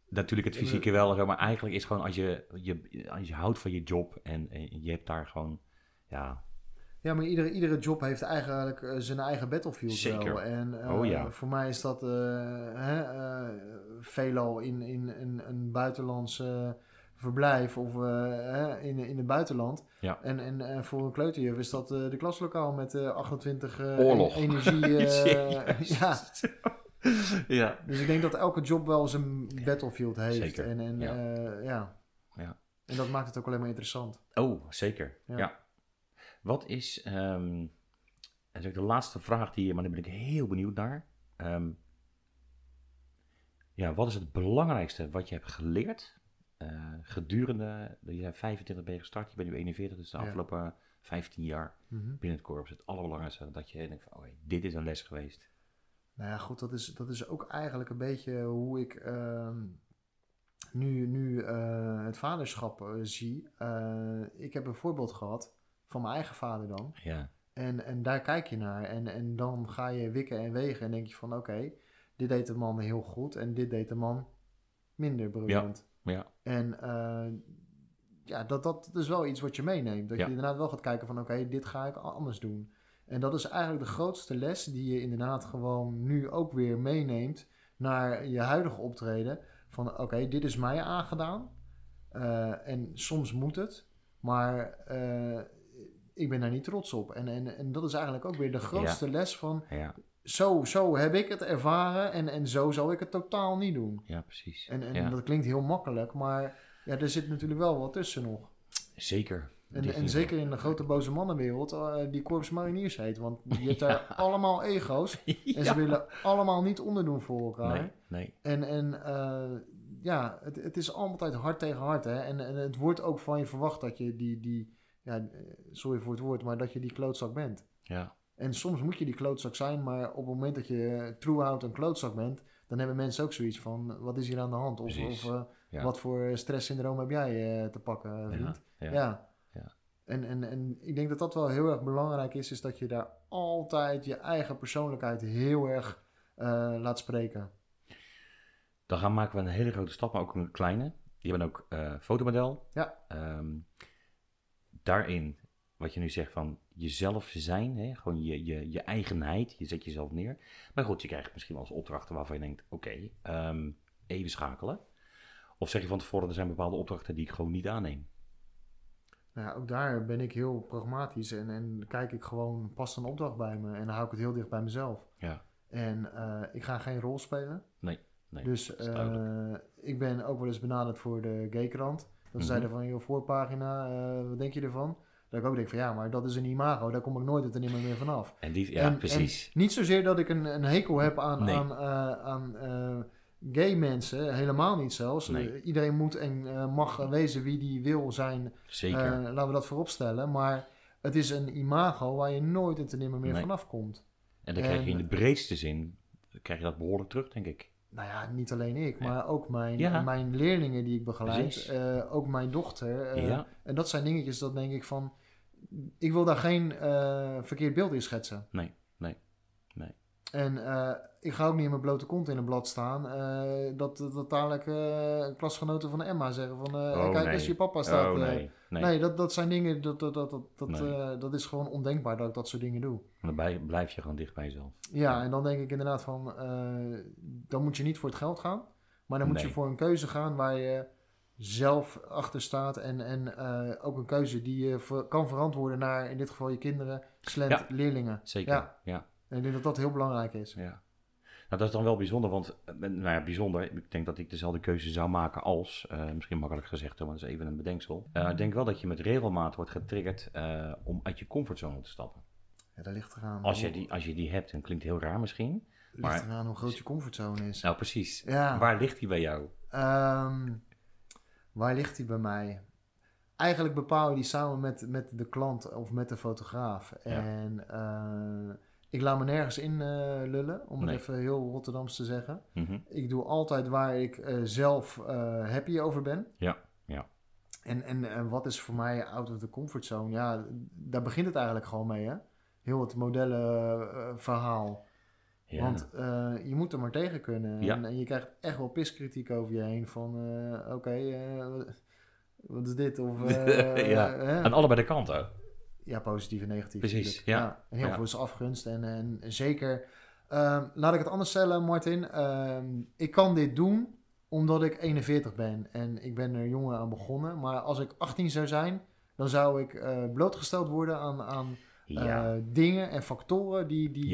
Natuurlijk het fysieke wel, maar eigenlijk is gewoon als je, je, als je houdt van je job en, en je hebt daar gewoon, ja, Ja, maar iedere, iedere job heeft eigenlijk eh, zijn eigen battlefield Zeker. wel. En eh, Oh ja. voor mij is dat hè, veelal in, in, in een buitenlands eh, verblijf of eh, in, in het buitenland. Ja. En, en eh, voor een kleuterjuf is dat eh, de klaslokaal met eh 28 eh, Oorlog. en- energie. ja, ja. dus ik denk dat elke job wel zijn battlefield heeft. Zeker, En, en ja. ja. ja. En dat maakt het ook alleen maar interessant. Oh, zeker. Ja. Ja. Wat is, ook de laatste vraag die, maar daar ben ik heel benieuwd naar. Ehm, ja, wat is het belangrijkste wat je hebt geleerd gedurende, je bent 25 ben je gestart, je bent nu 41, dus de Ja. afgelopen 15 jaar Mhm. binnen het korps. Het allerbelangrijkste dat je denkt van, oké, dit is een les geweest. Nou ja, goed, dat is, dat is ook eigenlijk een beetje hoe ik ehm, nu, nu eh, het vaderschap eh, zie. Eh, ik heb een voorbeeld gehad van mijn eigen vader dan. Ja, En, en daar kijk je naar. En, en dan ga je wikken en wegen en denk je van oké, dit deed de man heel goed en dit deed de man minder briljant. ja, En eh, ja, dat, dat is wel iets wat je meeneemt. Dat Ja. je inderdaad wel gaat kijken van oké, dit ga ik anders doen. En dat is eigenlijk de grootste les die je inderdaad gewoon nu ook weer meeneemt naar je huidige optreden. Van oké, dit is mij aangedaan. Eh, en soms moet het. Maar eh, ik ben daar niet trots op. En, en, en dat is eigenlijk ook weer de grootste les van... Ja, Zo, zo heb ik het ervaren en, en zo zou ik het totaal niet doen. ja precies. En, en Ja. dat klinkt heel makkelijk, maar ja, er zit natuurlijk wel wat tussen nog. Zeker. En, en zeker in de grote boze mannenwereld, eh, die korps mariniers heet. Want je hebt daar allemaal ego's. En ze willen allemaal niet onderdoen voor elkaar. Nee, nee. En, en eh, ja, het, het is altijd hard tegen hard. Hè? En, en het wordt ook van je verwacht dat je die, die ja, eh, sorry voor het woord, maar dat je die klootzak bent. Ja, En soms moet je die klootzak zijn, maar op het moment dat je throughout een klootzak bent, dan hebben mensen ook zoiets van, wat is hier aan de hand? Of, of eh, Ja. wat voor stresssyndroom heb jij eh, te pakken, vriend? ja, Ja. ja. En, en, en ik denk dat dat wel heel erg belangrijk is, is dat je daar altijd je eigen persoonlijkheid heel erg eh, laat spreken. Dan gaan maken we een hele grote stap, maar ook een kleine. Je bent ook eh, fotomodel. Ja. Ehm, daarin, wat je nu zegt van jezelf zijn, hè? gewoon je, je, je eigenheid, je zet jezelf neer. Maar goed, je krijgt misschien wel eens opdrachten waarvan je denkt, oké, ehm, even schakelen. Of zeg je van tevoren, er zijn bepaalde opdrachten die ik gewoon niet aanneem. Nou, ja, ook daar ben ik heel pragmatisch en, en kijk ik gewoon, past een opdracht bij me en dan hou ik het heel dicht bij mezelf. Ja. En eh, ik ga geen rol spelen. Nee, nee, dus eh, ik ben ook wel eens benaderd voor de gaykrant. Dat Mhm. zeiden van, joh, voorpagina, eh, wat denk je ervan? Dat ik ook denk van, ja, maar dat is een imago, daar kom ik nooit en nimmer meer vanaf. En die, ja, En- precies. en niet zozeer dat ik een, een hekel heb aan, Nee. aan, eh, aan eh, gay mensen, helemaal niet zelfs. Nee. Eh, iedereen moet en mag wezen wie die wil zijn Zeker. laten we dat voorop stellen. Maar het is een imago waar je nooit en te nimmer meer Nee. vanaf komt. en dan krijg je in de breedste zin, krijg je dat behoorlijk terug, denk ik. Nou ja, niet alleen ik, Ja. maar ook mijn, Ja. mijn leerlingen die ik begeleid. Ook mijn dochter. ja, En dat zijn dingetjes dat denk ik van... Ik wil daar geen eh, verkeerd beeld in schetsen. nee, nee, nee. En eh, ik ga ook niet in mijn blote kont in een blad staan. eh, dat, dat dadelijk klasgenoten van Emma zeggen van... Oh, kijk nee. eens, je papa staat... oh, nee, nee. Nee, dat, dat zijn dingen, dat, dat, dat, dat, dat, Nee. dat is gewoon ondenkbaar dat ik dat soort dingen doe. Dan bij- blijf je gewoon dicht bij jezelf. Ja, en dan denk ik inderdaad van, dan moet je niet voor het geld gaan. Maar dan moet je voor een keuze gaan waar je zelf achter staat. En, en eh, ook een keuze die je ver- kan verantwoorden naar, in dit geval je kinderen, slent Ja. leerlingen. Zeker, Ja. ja. En ik denk dat dat heel belangrijk is. Ja. Nou, dat is dan wel bijzonder, want, eh, nou ja, bijzonder. Ik denk dat ik dezelfde keuze zou maken als, eh, misschien makkelijk gezegd, maar dat is even een bedenksel. Ik denk wel dat je met regelmaat wordt getriggerd om uit je comfortzone te stappen. Ja, dat ligt eraan. Als je die, als je die hebt, en klinkt heel raar misschien. ligt maar- eraan hoe groot je comfortzone is. Nou, precies. Ja. Waar ligt die bij jou? Ehm, waar ligt die bij mij? Eigenlijk bepaal je die samen met, met de klant of met de fotograaf. En eh, ik laat me nergens in eh, lullen, om het even heel Rotterdams te zeggen. Mhm. Ik doe altijd waar ik eh, zelf happy over ben. Ja, ja. En, en, en wat is voor mij out of the comfort zone? Ja, daar begint het eigenlijk gewoon mee, hè? Heel het modellenverhaal. Ja. Want eh, je moet er maar tegen kunnen. Ja. En, en je krijgt echt wel piskritiek over je heen. Van, eh, oké, eh, wat- wat is dit? Of, Ja. Aan allebei de kanten. Ja, positief en negatief. Precies, ja. En heel veel is afgunst. En, en zeker, ehm, laat ik het anders stellen, Martin. Ehm, ik kan dit doen omdat ik 41 ben. En ik ben er jonger aan begonnen. Maar als ik 18 zou zijn, dan zou ik blootgesteld worden aan, aan dingen en factoren die, die.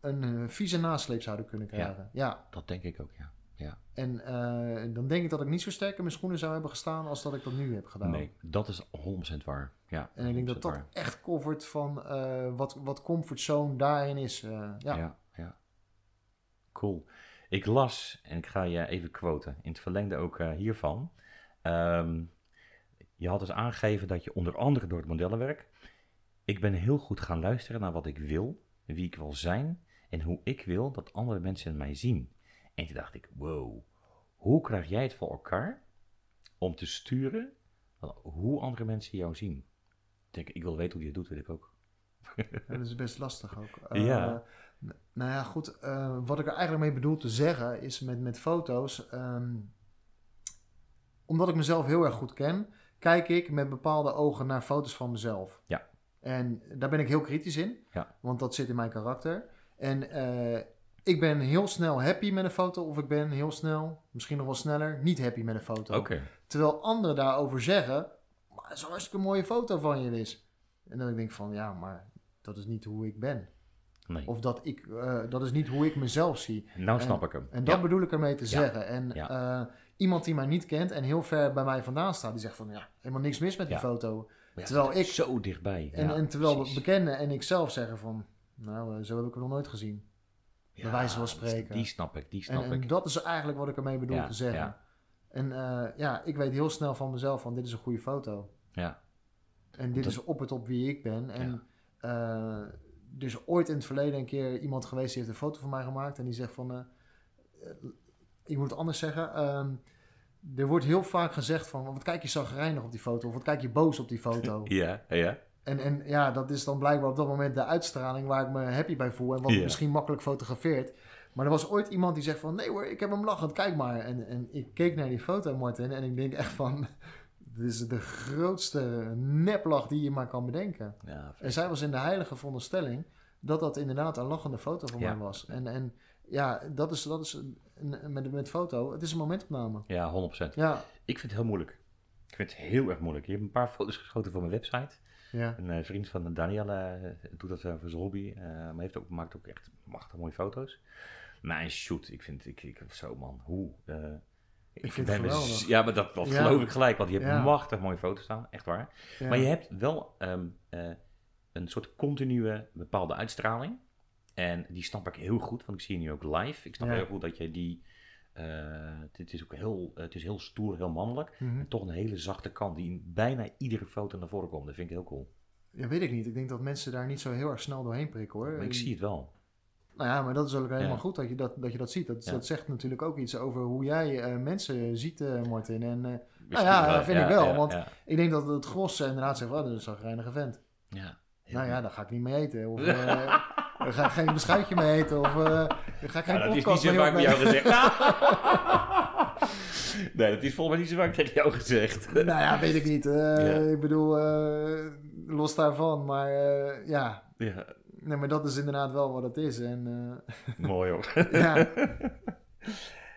Een eh, vieze nasleep zouden kunnen krijgen. Ja. dat denk ik ook, ja. ja. En eh, dan denk ik dat ik niet zo sterk in mijn schoenen zou hebben gestaan als dat ik dat nu heb gedaan. Nee, dat is 100% waar. Ja, En ik denk dat 100% dat waar. echt covert van eh, wat, wat comfortzone daarin is. ja. Ja. ja, Cool. Ik las, en ik ga je even quoten, in het verlengde ook hiervan. Ehm, je had dus aangegeven dat je onder andere door het modellenwerk... Ik ben heel goed gaan luisteren naar wat ik wil, wie ik wil zijn... en hoe ik wil dat andere mensen mij zien. En toen dacht ik, wow, hoe krijg jij het voor elkaar om te sturen hoe andere mensen jou zien? Ik denk, ik wil weten hoe je het doet, wil ik ook. Ja, dat is best lastig ook. Eh, Ja. Nou ja, goed. eh, wat ik er eigenlijk mee bedoel te zeggen is met, met foto's. ehm, omdat ik mezelf heel erg goed ken, kijk ik met bepaalde ogen naar foto's van mezelf. Ja. En daar ben ik heel kritisch in, Ja. want dat zit in mijn karakter. En eh, ik ben heel snel happy met een foto, of ik ben heel snel, misschien nog wel sneller, niet happy met een foto. Oké. Terwijl anderen daarover zeggen, maar dat is een hartstikke mooie foto van je, Liz. En dan denk ik van, ja, maar dat is niet hoe ik ben. Nee. Of dat, ik, eh, dat is niet hoe ik mezelf zie. nou snap ik hem. En dat Ja. bedoel ik ermee te Ja. zeggen. En Ja. eh, iemand die mij niet kent en heel ver bij mij vandaan staat, die zegt van, ja, helemaal niks mis met die foto. Terwijl is ik- Zo dichtbij. En, en terwijl precies. bekenden en ik zelf zeggen van, nou, eh, zo heb ik het nog nooit gezien. bij wijze van spreken. Die snap ik, die En, snap en ik. dat is eigenlijk wat ik ermee bedoel Ja, te zeggen. ja. En eh, ja, ik weet heel snel van mezelf van, dit is een goede foto. Ja. En dit Dat- is op het op wie ik ben. En er is ooit in het verleden een keer iemand geweest die heeft een foto van mij gemaakt. En die zegt van, ik moet het anders zeggen. ehm, er wordt heel vaak gezegd van, wat kijk je zagrijnig op die foto? Of wat kijk je boos op die foto? Ja, ja. En, en ja, dat is dan blijkbaar op dat moment de uitstraling waar ik me happy bij voel. En wat misschien makkelijk fotografeert. Maar er was ooit iemand die zegt van... Nee hoor, ik heb hem lachend, kijk maar. En, en ik keek naar die foto, Martin. En ik denk echt van... Dit is de grootste neplach die je maar kan bedenken. ja En zij was in de heilige veronderstelling... dat dat inderdaad een lachende foto van Ja. mij was. En, en ja, dat is, dat is met, met foto. Het is een momentopname. ja, 100%. Ja, Ik vind het heel moeilijk. Ik vind het heel erg moeilijk. Je hebt een paar foto's geschoten voor mijn website. Ja. Een eh, vriend van Danielle eh, doet dat voor zijn hobby. eh, maar heeft ook, maakt ook echt machtig mooie foto's. Mijn shoot, ik vind, ik, ik zo man, hoe... eh, Ik vind het geweldig. Ja, maar dat, dat Ja. geloof ik gelijk, want je hebt Ja. machtig mooie foto's staan, echt waar. ja. Maar je hebt wel ehm, eh, een soort continue bepaalde uitstraling. En die snap ik heel goed, want ik zie je nu ook live. Ik snap heel goed dat je die... eh, het is ook heel, het is heel stoer, heel mannelijk. Mhm. En toch een hele zachte kant die in bijna iedere foto naar voren komt. Dat vind ik heel cool. Ja, weet ik niet. Ik denk dat mensen daar niet zo heel erg snel doorheen prikken hoor. Maar ik zie het wel. Nou ja, maar dat is ook helemaal Ja. goed dat je dat, dat je dat ziet. Dat, Ja. dat zegt natuurlijk ook iets over hoe jij eh, mensen ziet, eh, Martin. En Misschien ja, dat vind ik wel, want- ik denk dat het gros inderdaad zegt, oh, dat is een zagrijnige vent. ja. Nou ja, daar ga ik niet mee eten. Of daar ga ik geen beschuitje mee eten. Of eh, daar ga ik geen Ja, dat is niet zo vaak bij jou gezegd. nee, dat is volgens mij niet zo vaak tegen jou gezegd. nou ja, weet ik niet. Eh, Ja. Ik bedoel, eh, los daarvan. Maar ja, ja, nee, maar dat is inderdaad wel wat het is. En mooi hoor. ja,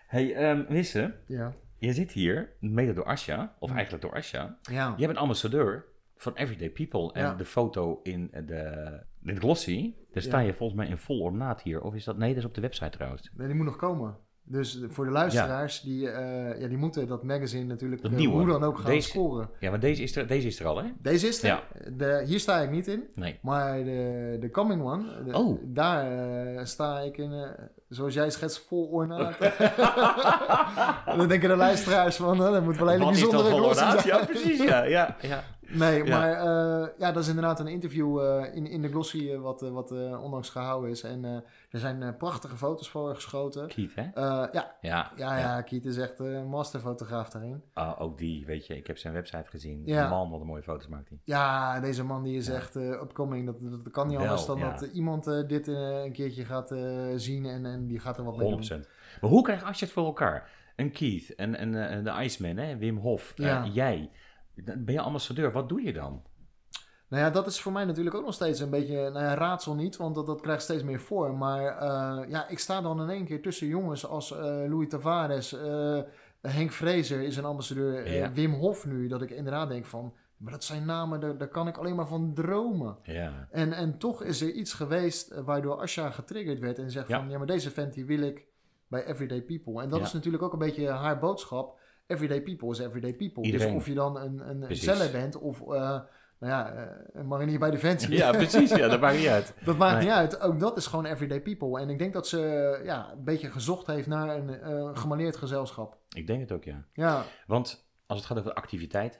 hey, ehm, Wisse, ja, je zit hier mede door Asja, of eigenlijk door Asja. ja. Jij bent ambassadeur van Everyday People. En Ja. de foto in de, in de glossy, daar sta Ja. je volgens mij in vol ornaat hier. Of is dat, nee, dat is op de website trouwens. Nee, die moet nog komen. Dus voor de luisteraars, die, eh, ja, die moeten dat magazine natuurlijk Dat eh, nieuwe. hoe dan ook gaan Deze- scoren. Ja, maar deze is er, deze is er al, hè? Deze is er. Ja. De, hier sta ik niet in. Nee. Maar de, de coming one, de- Oh. daar eh, sta ik in, zoals jij schetst, vol ornaat. En dan denken de luisteraars van, dat moet wel een hele bijzondere glossy zijn. Ja, precies, ja. ja, ja. Nee, Ja. maar eh, ja, dat is inderdaad een interview eh, in, in de glossy eh, wat, wat onlangs gehouden is. En er zijn prachtige foto's voor geschoten. Keith, hè? Ja, Ja, ja, ja, Kiet is echt een masterfotograaf daarin. Ah, ook die, weet je, ik heb zijn website gezien. Ja. Man, wat een mooie foto's maakt hij. Ja, deze man die is echt upcoming. Dat, dat kan niet Wel, anders dan dat iemand dit een keertje gaat zien en, en die gaat er wat mee 100%. doen. Maar hoe krijg je het voor elkaar? Een Keith en, en de Iceman, hè? Wim Hof, jij. Ben je ambassadeur? Wat doe je dan? Nou ja, dat is voor mij natuurlijk ook nog steeds een beetje nou ja, raadsel niet, want dat, dat krijgt steeds meer vorm. Maar eh, ja, ik sta dan in één keer tussen jongens als eh, Louis Tavares, eh, Henk Vrezer is een ambassadeur, Ja. Wim Hof nu, dat ik inderdaad denk van, maar dat zijn namen, daar, daar kan ik alleen maar van dromen. Ja. En, en toch is er iets geweest waardoor Asha getriggerd werd en zegt van, ja, maar deze vent die wil ik bij Everyday People. En dat is natuurlijk ook een beetje haar boodschap. Everyday People is Everyday People. Iedereen. Dus of je dan een, een zeller bent of, eh, nou ja, eh, een marinier bij Defensie. ja, precies. Ja, dat maakt niet uit. Dat maakt Nee. niet uit. Ook dat is gewoon Everyday People. En ik denk dat ze ja, een beetje gezocht heeft naar een eh gemaleerd gezelschap. Ik denk het ook, ja. Ja, Want als het gaat over activiteit,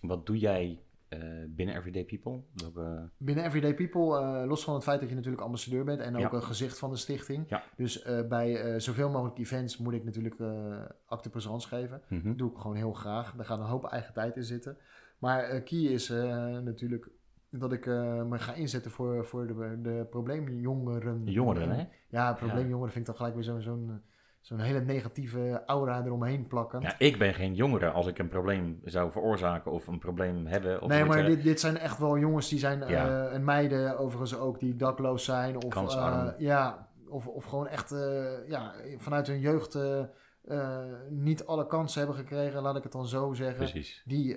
wat doe jij eh, binnen Everyday People? Welke... binnen Everyday People, eh, los van het feit dat je natuurlijk ambassadeur bent en ook Ja. een gezicht van de stichting. Ja. Dus eh, bij eh, zoveel mogelijk events moet ik natuurlijk eh acte présence geven. Mhm. Dat doe ik gewoon heel graag. Daar gaat een hoop eigen tijd in zitten. Maar eh key is eh, natuurlijk dat ik eh, me ga inzetten voor, voor de, de probleemjongeren. Jongeren, hè? Ja, probleemjongeren vind ik dan gelijk weer zo'n zo'n zo'n hele negatieve aura eromheen plakken. Ja, ik ben geen jongere als ik een probleem zou veroorzaken of een probleem hebben. Of nee, maar dit, dit zijn echt wel jongens die zijn, Ja. eh, en meiden overigens ook, die dakloos zijn. Of, eh, ja, of, of gewoon echt eh, ja, vanuit hun jeugd niet alle kansen hebben gekregen, laat ik het dan zo zeggen. Precies, Die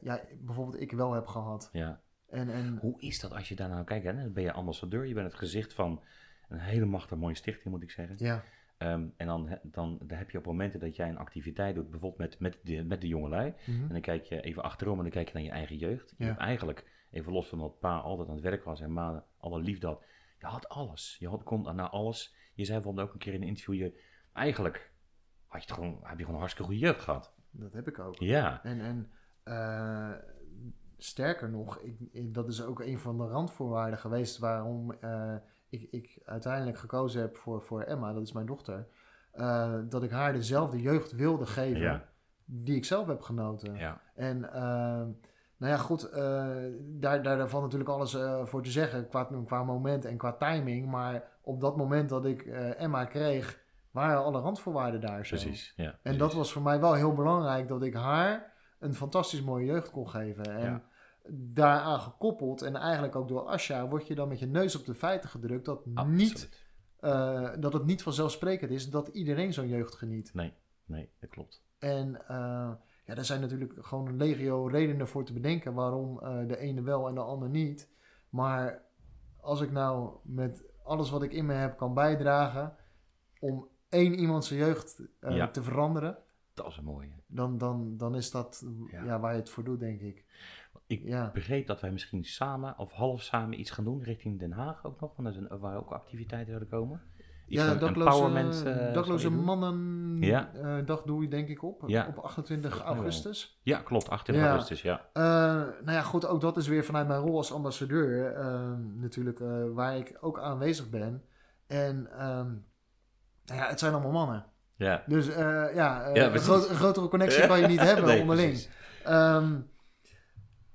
ja, bijvoorbeeld ik wel heb gehad. ja. En, en Hoe is dat als je daar nou kijkt? Hè? Dan ben je ambassadeur, je bent het gezicht van een hele machtig mooie stichting, moet ik zeggen. ja, Ehm, en dan, dan, dan heb je op momenten dat jij een activiteit doet, bijvoorbeeld met, met, de, met de jongelui. mhm. En dan kijk je even achterom en dan kijk je naar je eigen jeugd. Je Ja. hebt eigenlijk, even los van dat pa altijd aan het werk was en ma alle liefde had. Je had alles. Je had, kon naar alles. Je zei bijvoorbeeld ook een keer in een interview, je, eigenlijk had je gewoon, heb je gewoon een hartstikke goede jeugd gehad. dat heb ik ook. Ja, En, en eh, sterker nog, ik, ik- dat is ook een van de randvoorwaarden geweest waarom eh, ik, ik uiteindelijk gekozen heb voor, voor Emma, dat is mijn dochter. eh, dat ik haar dezelfde jeugd wilde geven Ja. die ik zelf heb genoten. ja, En eh, nou ja, goed, eh, daar, daar, valt natuurlijk alles eh, voor te zeggen qua, qua moment en qua timing. Maar op dat moment dat ik Emma kreeg, waren alle randvoorwaarden daar zo. precies. Ja, En dat was voor mij wel heel belangrijk dat ik haar een fantastisch mooie jeugd kon geven. En Ja. Daaraan gekoppeld, en eigenlijk ook door Asja, word je dan met je neus op de feiten gedrukt dat, Absoluut. niet, eh, dat het niet vanzelfsprekend is dat iedereen zo'n jeugd geniet. Nee, nee, dat klopt. En eh, ja, daar zijn natuurlijk gewoon een legio redenen voor te bedenken waarom eh, de ene wel en de ander niet. Maar als ik nou met alles wat ik in me heb kan bijdragen om één iemand zijn jeugd Ja. te veranderen, Dat is een mooie. dan, dan, dan is dat Ja. ja. waar je het voor doet, denk ik. Ik Ja, begreep dat wij misschien samen of half samen iets gaan doen richting Den Haag ook nog. Want er zijn, waar ook activiteiten zouden komen. Iets ja dakloze, eh, dakloze mannen Ja. eh, dag doe je denk ik op, Ja. op 28 Volgens mij wel. augustus. Ja, klopt. 28 Ja. augustus, ja. Eh, nou ja, goed, ook dat is weer vanuit mijn rol als ambassadeur eh, natuurlijk waar ik ook aanwezig ben. En ehm, nou ja, het zijn allemaal mannen. Ja, Dus ja, Ja, een, precies. groot- een grotere connectie kan je niet hebben Nee, onderling. precies.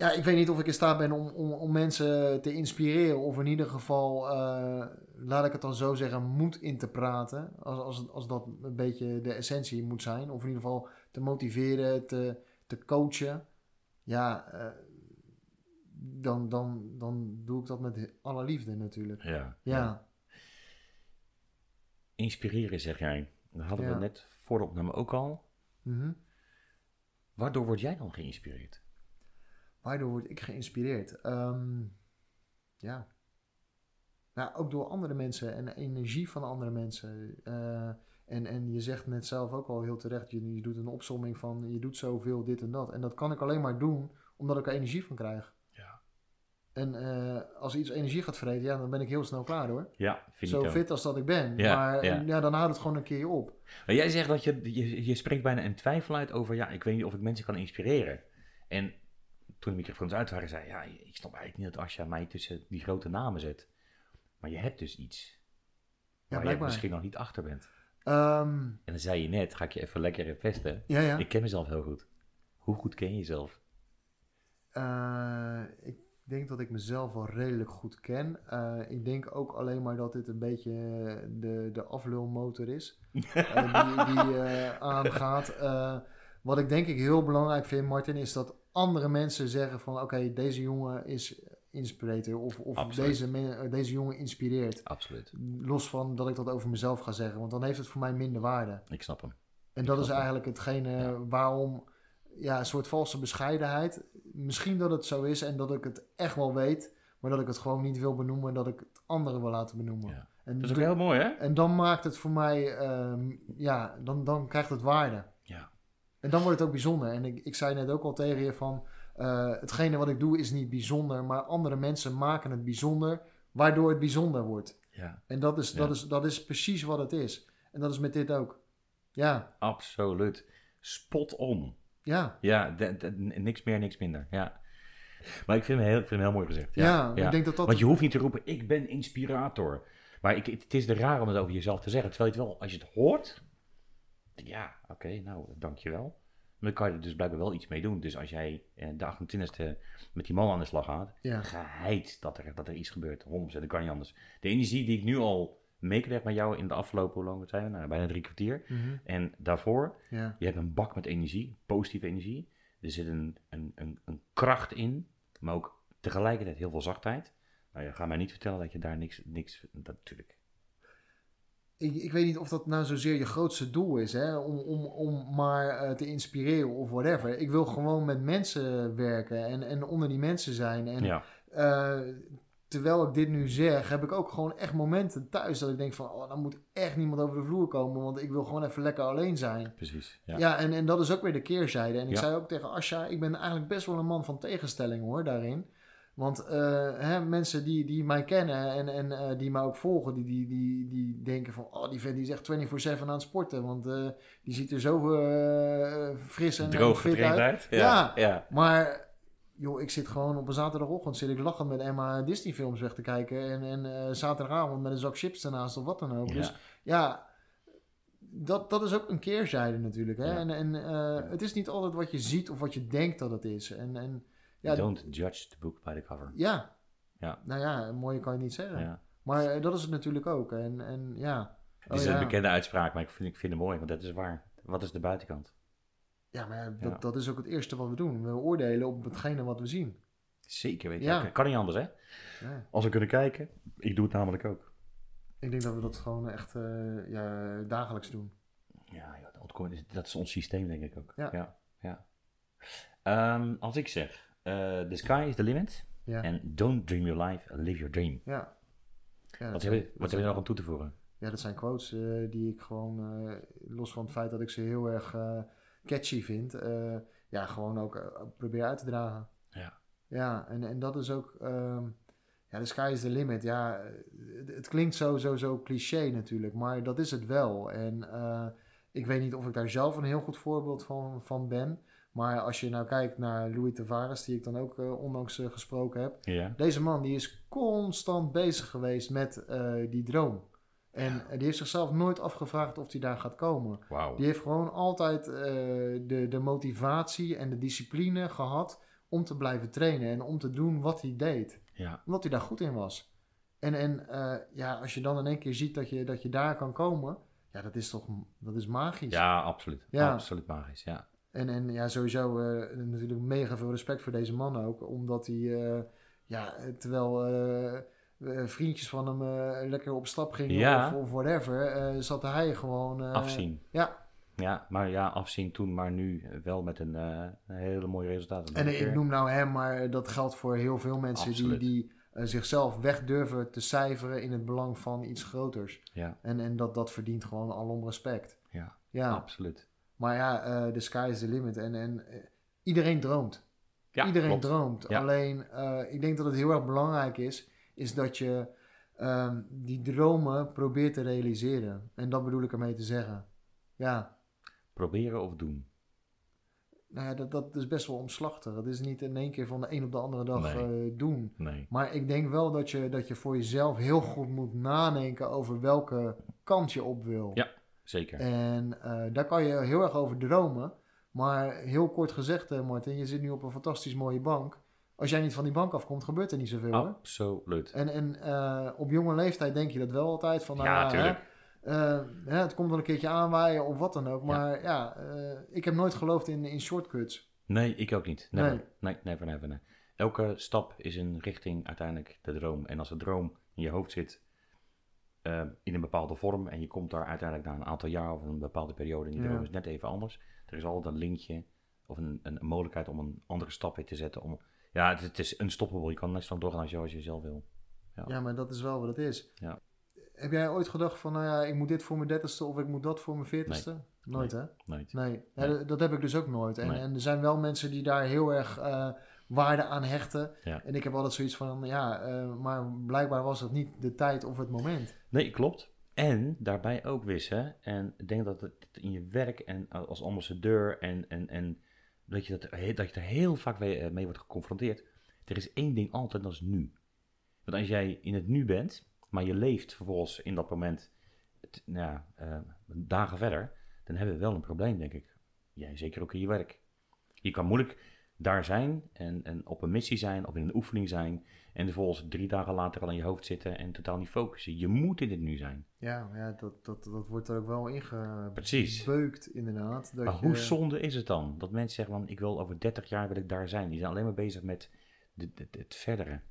Ja, ik weet niet of ik in staat ben om, om, om mensen te inspireren. Of in ieder geval, eh, laat ik het dan zo zeggen, moed in te praten. Als, als, als dat een beetje de essentie moet zijn. Of in ieder geval te motiveren, te, te coachen. Ja, eh, dan, dan, dan doe ik dat met alle liefde natuurlijk. ja. Ja, Inspireren, zeg jij. Dat hadden Ja. we net voor de opname ook al. Mhm. Waardoor word jij dan geïnspireerd? Waardoor word ik geïnspireerd? Ehm, ja. Nou, ook door andere mensen en de energie van andere mensen. Eh, en, en je zegt net zelf ook al heel terecht, je, je doet een opsomming van je doet zoveel dit en dat. En dat kan ik alleen maar doen omdat ik er energie van krijg. Ja. En eh, als iets energie gaat vreten, ja, dan ben ik heel snel klaar hoor. Ja, Zo fit als dat ik ben. Ja, maar ja. ja. dan houdt het gewoon een keer op. Maar jij zegt dat je, je, je spreekt bijna een twijfel uit over, ja, ik weet niet of ik mensen kan inspireren. En toen de microfoons uit waren, zei ja, ik snap eigenlijk niet dat Asja mij tussen die grote namen zet. Maar je hebt dus iets waar je misschien nog niet achter bent. Ehm, En dan zei je net, ga ik je even lekker pesten. ja, ja. Ik ken mezelf heel goed. Hoe goed ken je jezelf? Eh, ik denk dat ik mezelf wel redelijk goed ken. Eh, ik denk ook alleen maar dat dit een beetje eh, de, de aflulmotor is. die die aangaat. Wat ik denk ik heel belangrijk vind, Martin, is dat andere mensen zeggen van... Oké, deze jongen is inspirator. Of, of deze, men- deze jongen inspireert. Absoluut. Los van dat ik dat over mezelf ga zeggen. Want dan heeft het voor mij minder waarde. Ik snap hem. En dat is eigenlijk hetgene Ja. waarom, ja, een soort valse bescheidenheid. Misschien dat het zo is en dat ik het echt wel weet, maar dat ik het gewoon niet wil benoemen en dat ik het anderen wil laten benoemen. Ja. En, Dat is ook heel mooi, hè? en dan maakt het voor mij, ehm, ja, dan, dan krijgt het waarde. Ja. En dan wordt het ook bijzonder. En ik, ik zei net ook al tegen je van, eh, hetgene wat ik doe is niet bijzonder, maar andere mensen maken het bijzonder, waardoor het bijzonder wordt. Ja, En dat is, dat Ja. is, dat is precies wat het is. En dat is met dit ook. Ja, absoluut. Spot on. ja. Ja, de- de- niks meer, niks minder. Ja. Maar ik vind hem heel, ik vind hem heel mooi gezegd. Ja, ik denk dat dat... Want je hoeft niet te roepen, ik ben inspirator. Maar ik, het is er raar om het over jezelf te zeggen. Terwijl je het wel, als je het hoort, ja, oké, nou, dankjewel. Maar dan kan je er dus blijkbaar wel iets mee doen. Dus als jij eh, de 28e met die man aan de slag gaat, Ja. geheid dat er, dat er iets gebeurt. 100%, dat kan niet anders. De energie die ik nu al meegelegd met jou in de afgelopen, hoe lang zijn we? Nou, bijna drie kwartier. Mhm. En daarvoor, Ja. je hebt een bak met energie, positieve energie. Er zit een, een, een, een kracht in, maar ook tegelijkertijd heel veel zachtheid. Nou, je gaat mij niet vertellen dat je daar niks, niks dat natuurlijk. Ik, ik weet niet of dat nou zozeer je grootste doel is, hè? Om, om, om maar eh, te inspireren of whatever. Ik wil gewoon met mensen werken en, en onder die mensen zijn. En Ja, eh, terwijl ik dit nu zeg, heb ik ook gewoon echt momenten thuis dat ik denk van, oh, dan moet echt niemand over de vloer komen, want ik wil gewoon even lekker alleen zijn. precies. Ja. Ja, en, en dat is ook weer de keerzijde. En ik Ja. zei ook tegen Asja, ik ben eigenlijk best wel een man van tegenstelling hoor, daarin. Want eh, hè, mensen die, die mij kennen en, en eh, die mij ook volgen, die, die, die, die denken van, oh, die vent die is echt 24-7 aan het sporten. Want eh, die ziet er zo fris en, Droog fit uit. uit. Ja. ja. Maar, joh, ik zit gewoon op een zaterdagochtend zit ik lachend met Emma Disney films weg te kijken. En, en zaterdagavond met een zak chips ernaast of wat dan ook. Ja. Dus ja, dat, dat is ook een keerzijde natuurlijk. Hè? Ja. En, en het is niet altijd wat je ziet of wat je denkt dat het is. En, en ja, Don't judge the book by the cover. ja. Ja. nou ja, mooie kan je niet zeggen. Ja. Maar eh, dat is het natuurlijk ook. En, en ja. Het is Oh, een ja. bekende uitspraak, maar ik vind, ik vind het mooi, want dat is waar. Wat is de buitenkant? Ja, maar dat, Ja. dat is ook het eerste wat we doen. We oordelen op hetgene wat we zien. Zeker, weet je. Ja. Kan niet anders, hè? Ja. Als we kunnen kijken. Ik doe het namelijk ook. Ik denk dat we dat gewoon echt eh, ja, dagelijks doen. Ja, dat, is ons systeem, denk ik ook. Ja. ja. Ehm, als ik zeg, the sky is the limit. Ja. En don't dream your life, live your dream. Ja. Ja, Wat heb je, wat heb je nog aan toe te voegen? Ja, dat zijn quotes eh, die ik gewoon, eh, los van het feit dat ik ze heel erg eh, catchy vind, eh, ja, gewoon ook eh, probeer uit te dragen. Ja. Ja, en, en dat is ook, ehm, ja, the sky is the limit. Ja, eh, het, het klinkt zo, zo, zo cliché natuurlijk, maar dat is het wel. En eh, ik weet niet of ik daar zelf een heel goed voorbeeld van, van ben. Maar als je nou kijkt naar Louis Tavares, die ik dan ook eh, onlangs eh, gesproken heb. Ja. Deze man die is constant bezig geweest met eh, die droom. En die heeft zichzelf nooit afgevraagd of hij daar gaat komen. Die heeft gewoon altijd de, de motivatie en de discipline gehad om te blijven trainen en om te doen wat hij deed. Ja. Omdat hij daar goed in was. En, en ja, als je dan in één keer ziet dat je, dat je daar kan komen, ja, dat is toch dat is magisch. ja, absoluut. Ja. Absoluut magisch, ja. En, en ja, sowieso eh, natuurlijk mega veel respect voor deze man ook. Omdat hij, eh, ja, terwijl eh, vriendjes van hem lekker op stap gingen Ja. of, of whatever, zat hij gewoon... Afzien. Ja, Ja, maar ja, afzien toen, maar nu wel met een, een hele mooie resultaat. en ik noem nou hem, maar dat geldt voor heel veel mensen die, Absoluut. die zichzelf weg durven te cijferen in het belang van iets groters. Ja, En, en dat, dat verdient gewoon alom respect. ja, Ja, absoluut. Maar ja, eh the sky is the limit. En, en eh, iedereen droomt. Ja, Iedereen klopt. droomt. Ja. Alleen, eh, ik denk dat het heel erg belangrijk is, is dat je ehm, die dromen probeert te realiseren. En dat bedoel ik ermee te zeggen. Ja, Proberen of doen? nou ja, dat, dat is best wel omslachtig. Het is niet in één keer van de een op de andere dag Nee. doen. Nee. Maar ik denk wel dat je, dat je voor jezelf heel goed moet nadenken over welke kant je op wil. Ja. Zeker. En eh, daar kan je heel erg over dromen. Maar heel kort gezegd, eh, Martin, je zit nu op een fantastisch mooie bank. Als jij niet van die bank afkomt, gebeurt er niet zoveel. Absoluut. En, en eh, op jonge leeftijd denk je dat wel altijd. Van, nou, Ja, hè, tuurlijk. eh, hè, het komt wel een keertje aanwaaien of wat dan ook. Maar ja, ik heb nooit geloofd in, in shortcuts. Nee, ik ook niet. Never. Nee. Nee, never, never, nee. Elke stap is een richting uiteindelijk de droom. En als de droom in je hoofd zit eh, in een bepaalde vorm en je komt daar uiteindelijk na een aantal jaar of een bepaalde periode en die droom is net even anders. Er is altijd een linkje of een, een, mogelijkheid om een andere stap in te zetten. Om, ja, het, het is unstoppable. Je kan net zo doorgaan als je, als je zelf wil. Ja. Ja, maar dat is wel wat het is. Ja. Heb jij ooit gedacht van, nou ja, ik moet dit voor mijn dertigste of ik moet dat voor mijn veertigste? Nooit, hè? Nooit. Nee, Nee. dat- dat heb ik dus ook nooit. En, en er zijn wel mensen die daar heel erg eh, waarde aan hechten. Ja. En ik heb altijd zoiets van, ja, eh, maar blijkbaar was het niet de tijd of het moment. Nee, klopt. En daarbij ook wissen. En ik denk dat het in je werk en als ambassadeur en, en, en dat, je dat, dat je er heel vaak mee, eh, mee wordt geconfronteerd. Er is één ding altijd, dat is nu. Want als jij in het nu bent, maar je leeft vervolgens in dat moment het- nou ja, eh, dagen verder, dan hebben we wel een probleem, denk ik. Jij zeker ook in je werk. Je kan moeilijk daar zijn en, en op een missie zijn of in een oefening zijn en vervolgens drie dagen later al in je hoofd zitten en totaal niet focussen. Je moet in het nu zijn. Ja, ja dat, dat, dat wordt er ook wel ingebeukt inderdaad. Dat maar je- hoe zonde is het dan dat mensen zeggen van ik wil over 30 jaar wil ik daar zijn. Die zijn alleen maar bezig met de, de- de- het verdere.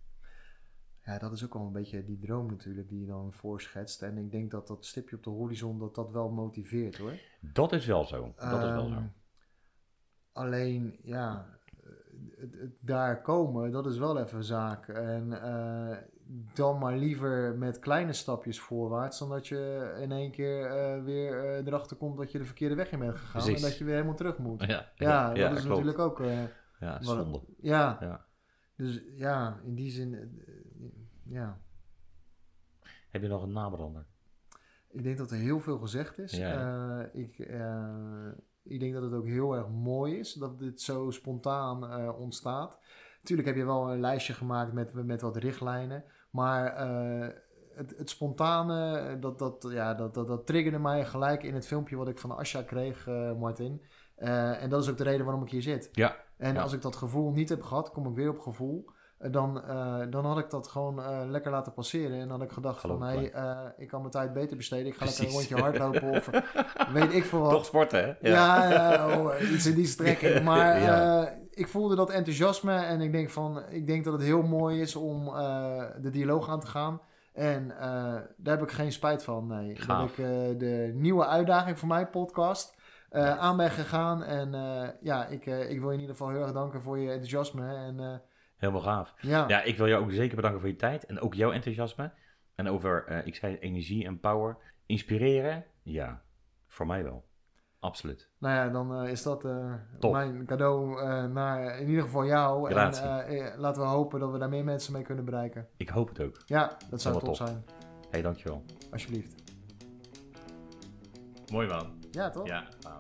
Ja, dat is ook wel een beetje die droom natuurlijk die je dan voorschetst. En ik denk dat dat stipje op de horizon, dat dat wel motiveert hoor. Dat is wel zo. Dat is wel zo. Ehm, Alleen, ja, het, het daar komen, dat is wel even een zaak. En eh, dan maar liever met kleine stapjes voorwaarts, dan dat je in één keer eh, weer eh, erachter komt dat je de verkeerde weg in bent gegaan. Precies. En dat je weer helemaal terug moet. Ja, Ja, dat is klopt. natuurlijk ook. Ja, wat- zonde. ja, Ja. dus ja, in die zin, ja. Heb je nog een nabrander? Ik denk dat er heel veel gezegd is. Ja. Ik, ik denk dat het ook heel erg mooi is dat dit zo spontaan eh, ontstaat. Natuurlijk heb je wel een lijstje gemaakt met, met wat richtlijnen. Maar eh, het, het spontane, eh, dat, dat, ja, dat, dat, dat triggerde mij gelijk in het filmpje wat ik van Asja kreeg, Martin. En dat is ook de reden waarom ik hier zit. Ja. En Ja. als ik dat gevoel niet heb gehad, kom ik weer op gevoel. Dan, eh, dan had ik dat gewoon eh, lekker laten passeren. En dan had ik gedacht Geloof van, hé, eh, ik kan mijn tijd beter besteden. Ik ga lekker een rondje hardlopen of weet ik veel wat. Toch sporten, hè? Ja, ja, oh, iets in die strekking. Maar Ja. ik voelde dat enthousiasme en ik denk van, ik denk dat het heel mooi is om de dialoog aan te gaan. En daar heb ik geen spijt van. Nee, Gaaf. dat ik de nieuwe uitdaging voor mijn podcast aan ben gegaan. En ja, ik, ik wil je in ieder geval heel erg danken voor je enthousiasme. En Helemaal gaaf. ja, Ja, ik wil jou ook zeker bedanken voor je tijd en ook jouw enthousiasme. En over, eh, ik zei energie en power. Inspireren? Ja, voor mij wel. Absoluut. nou ja, dan eh, is dat eh, mijn cadeau eh, naar in ieder geval jou. Grazie. En laten we hopen dat we daar meer mensen mee kunnen bereiken. Ik hoop het ook. Ja, dat zou top top. zijn. Hé, hey, dankjewel. Alsjeblieft. Mooi man. Ja, toch? Ja. Ja.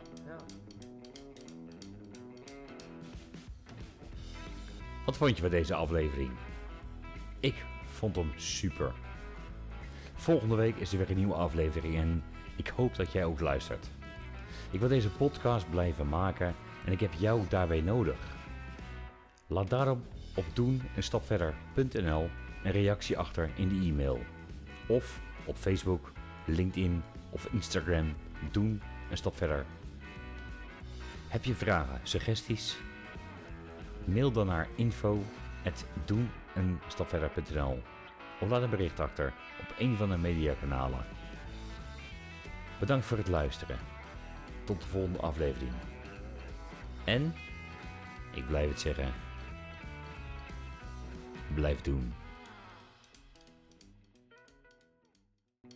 Wat vond je van deze aflevering? Ik vond hem super. Volgende week is er weer een nieuwe aflevering en ik hoop dat jij ook luistert. Ik wil deze podcast blijven maken en ik heb jou daarbij nodig. Laat daarom op doen een stap verder.nl een reactie achter in de e-mail. Of op Facebook, LinkedIn of Instagram doen een stap verder. Heb je vragen, suggesties? Mail dan naar info@doeneenstapverder.nl of laat een bericht achter op een van de mediakanalen. Bedankt voor het luisteren. Tot de volgende aflevering. En, ik blijf het zeggen, blijf doen.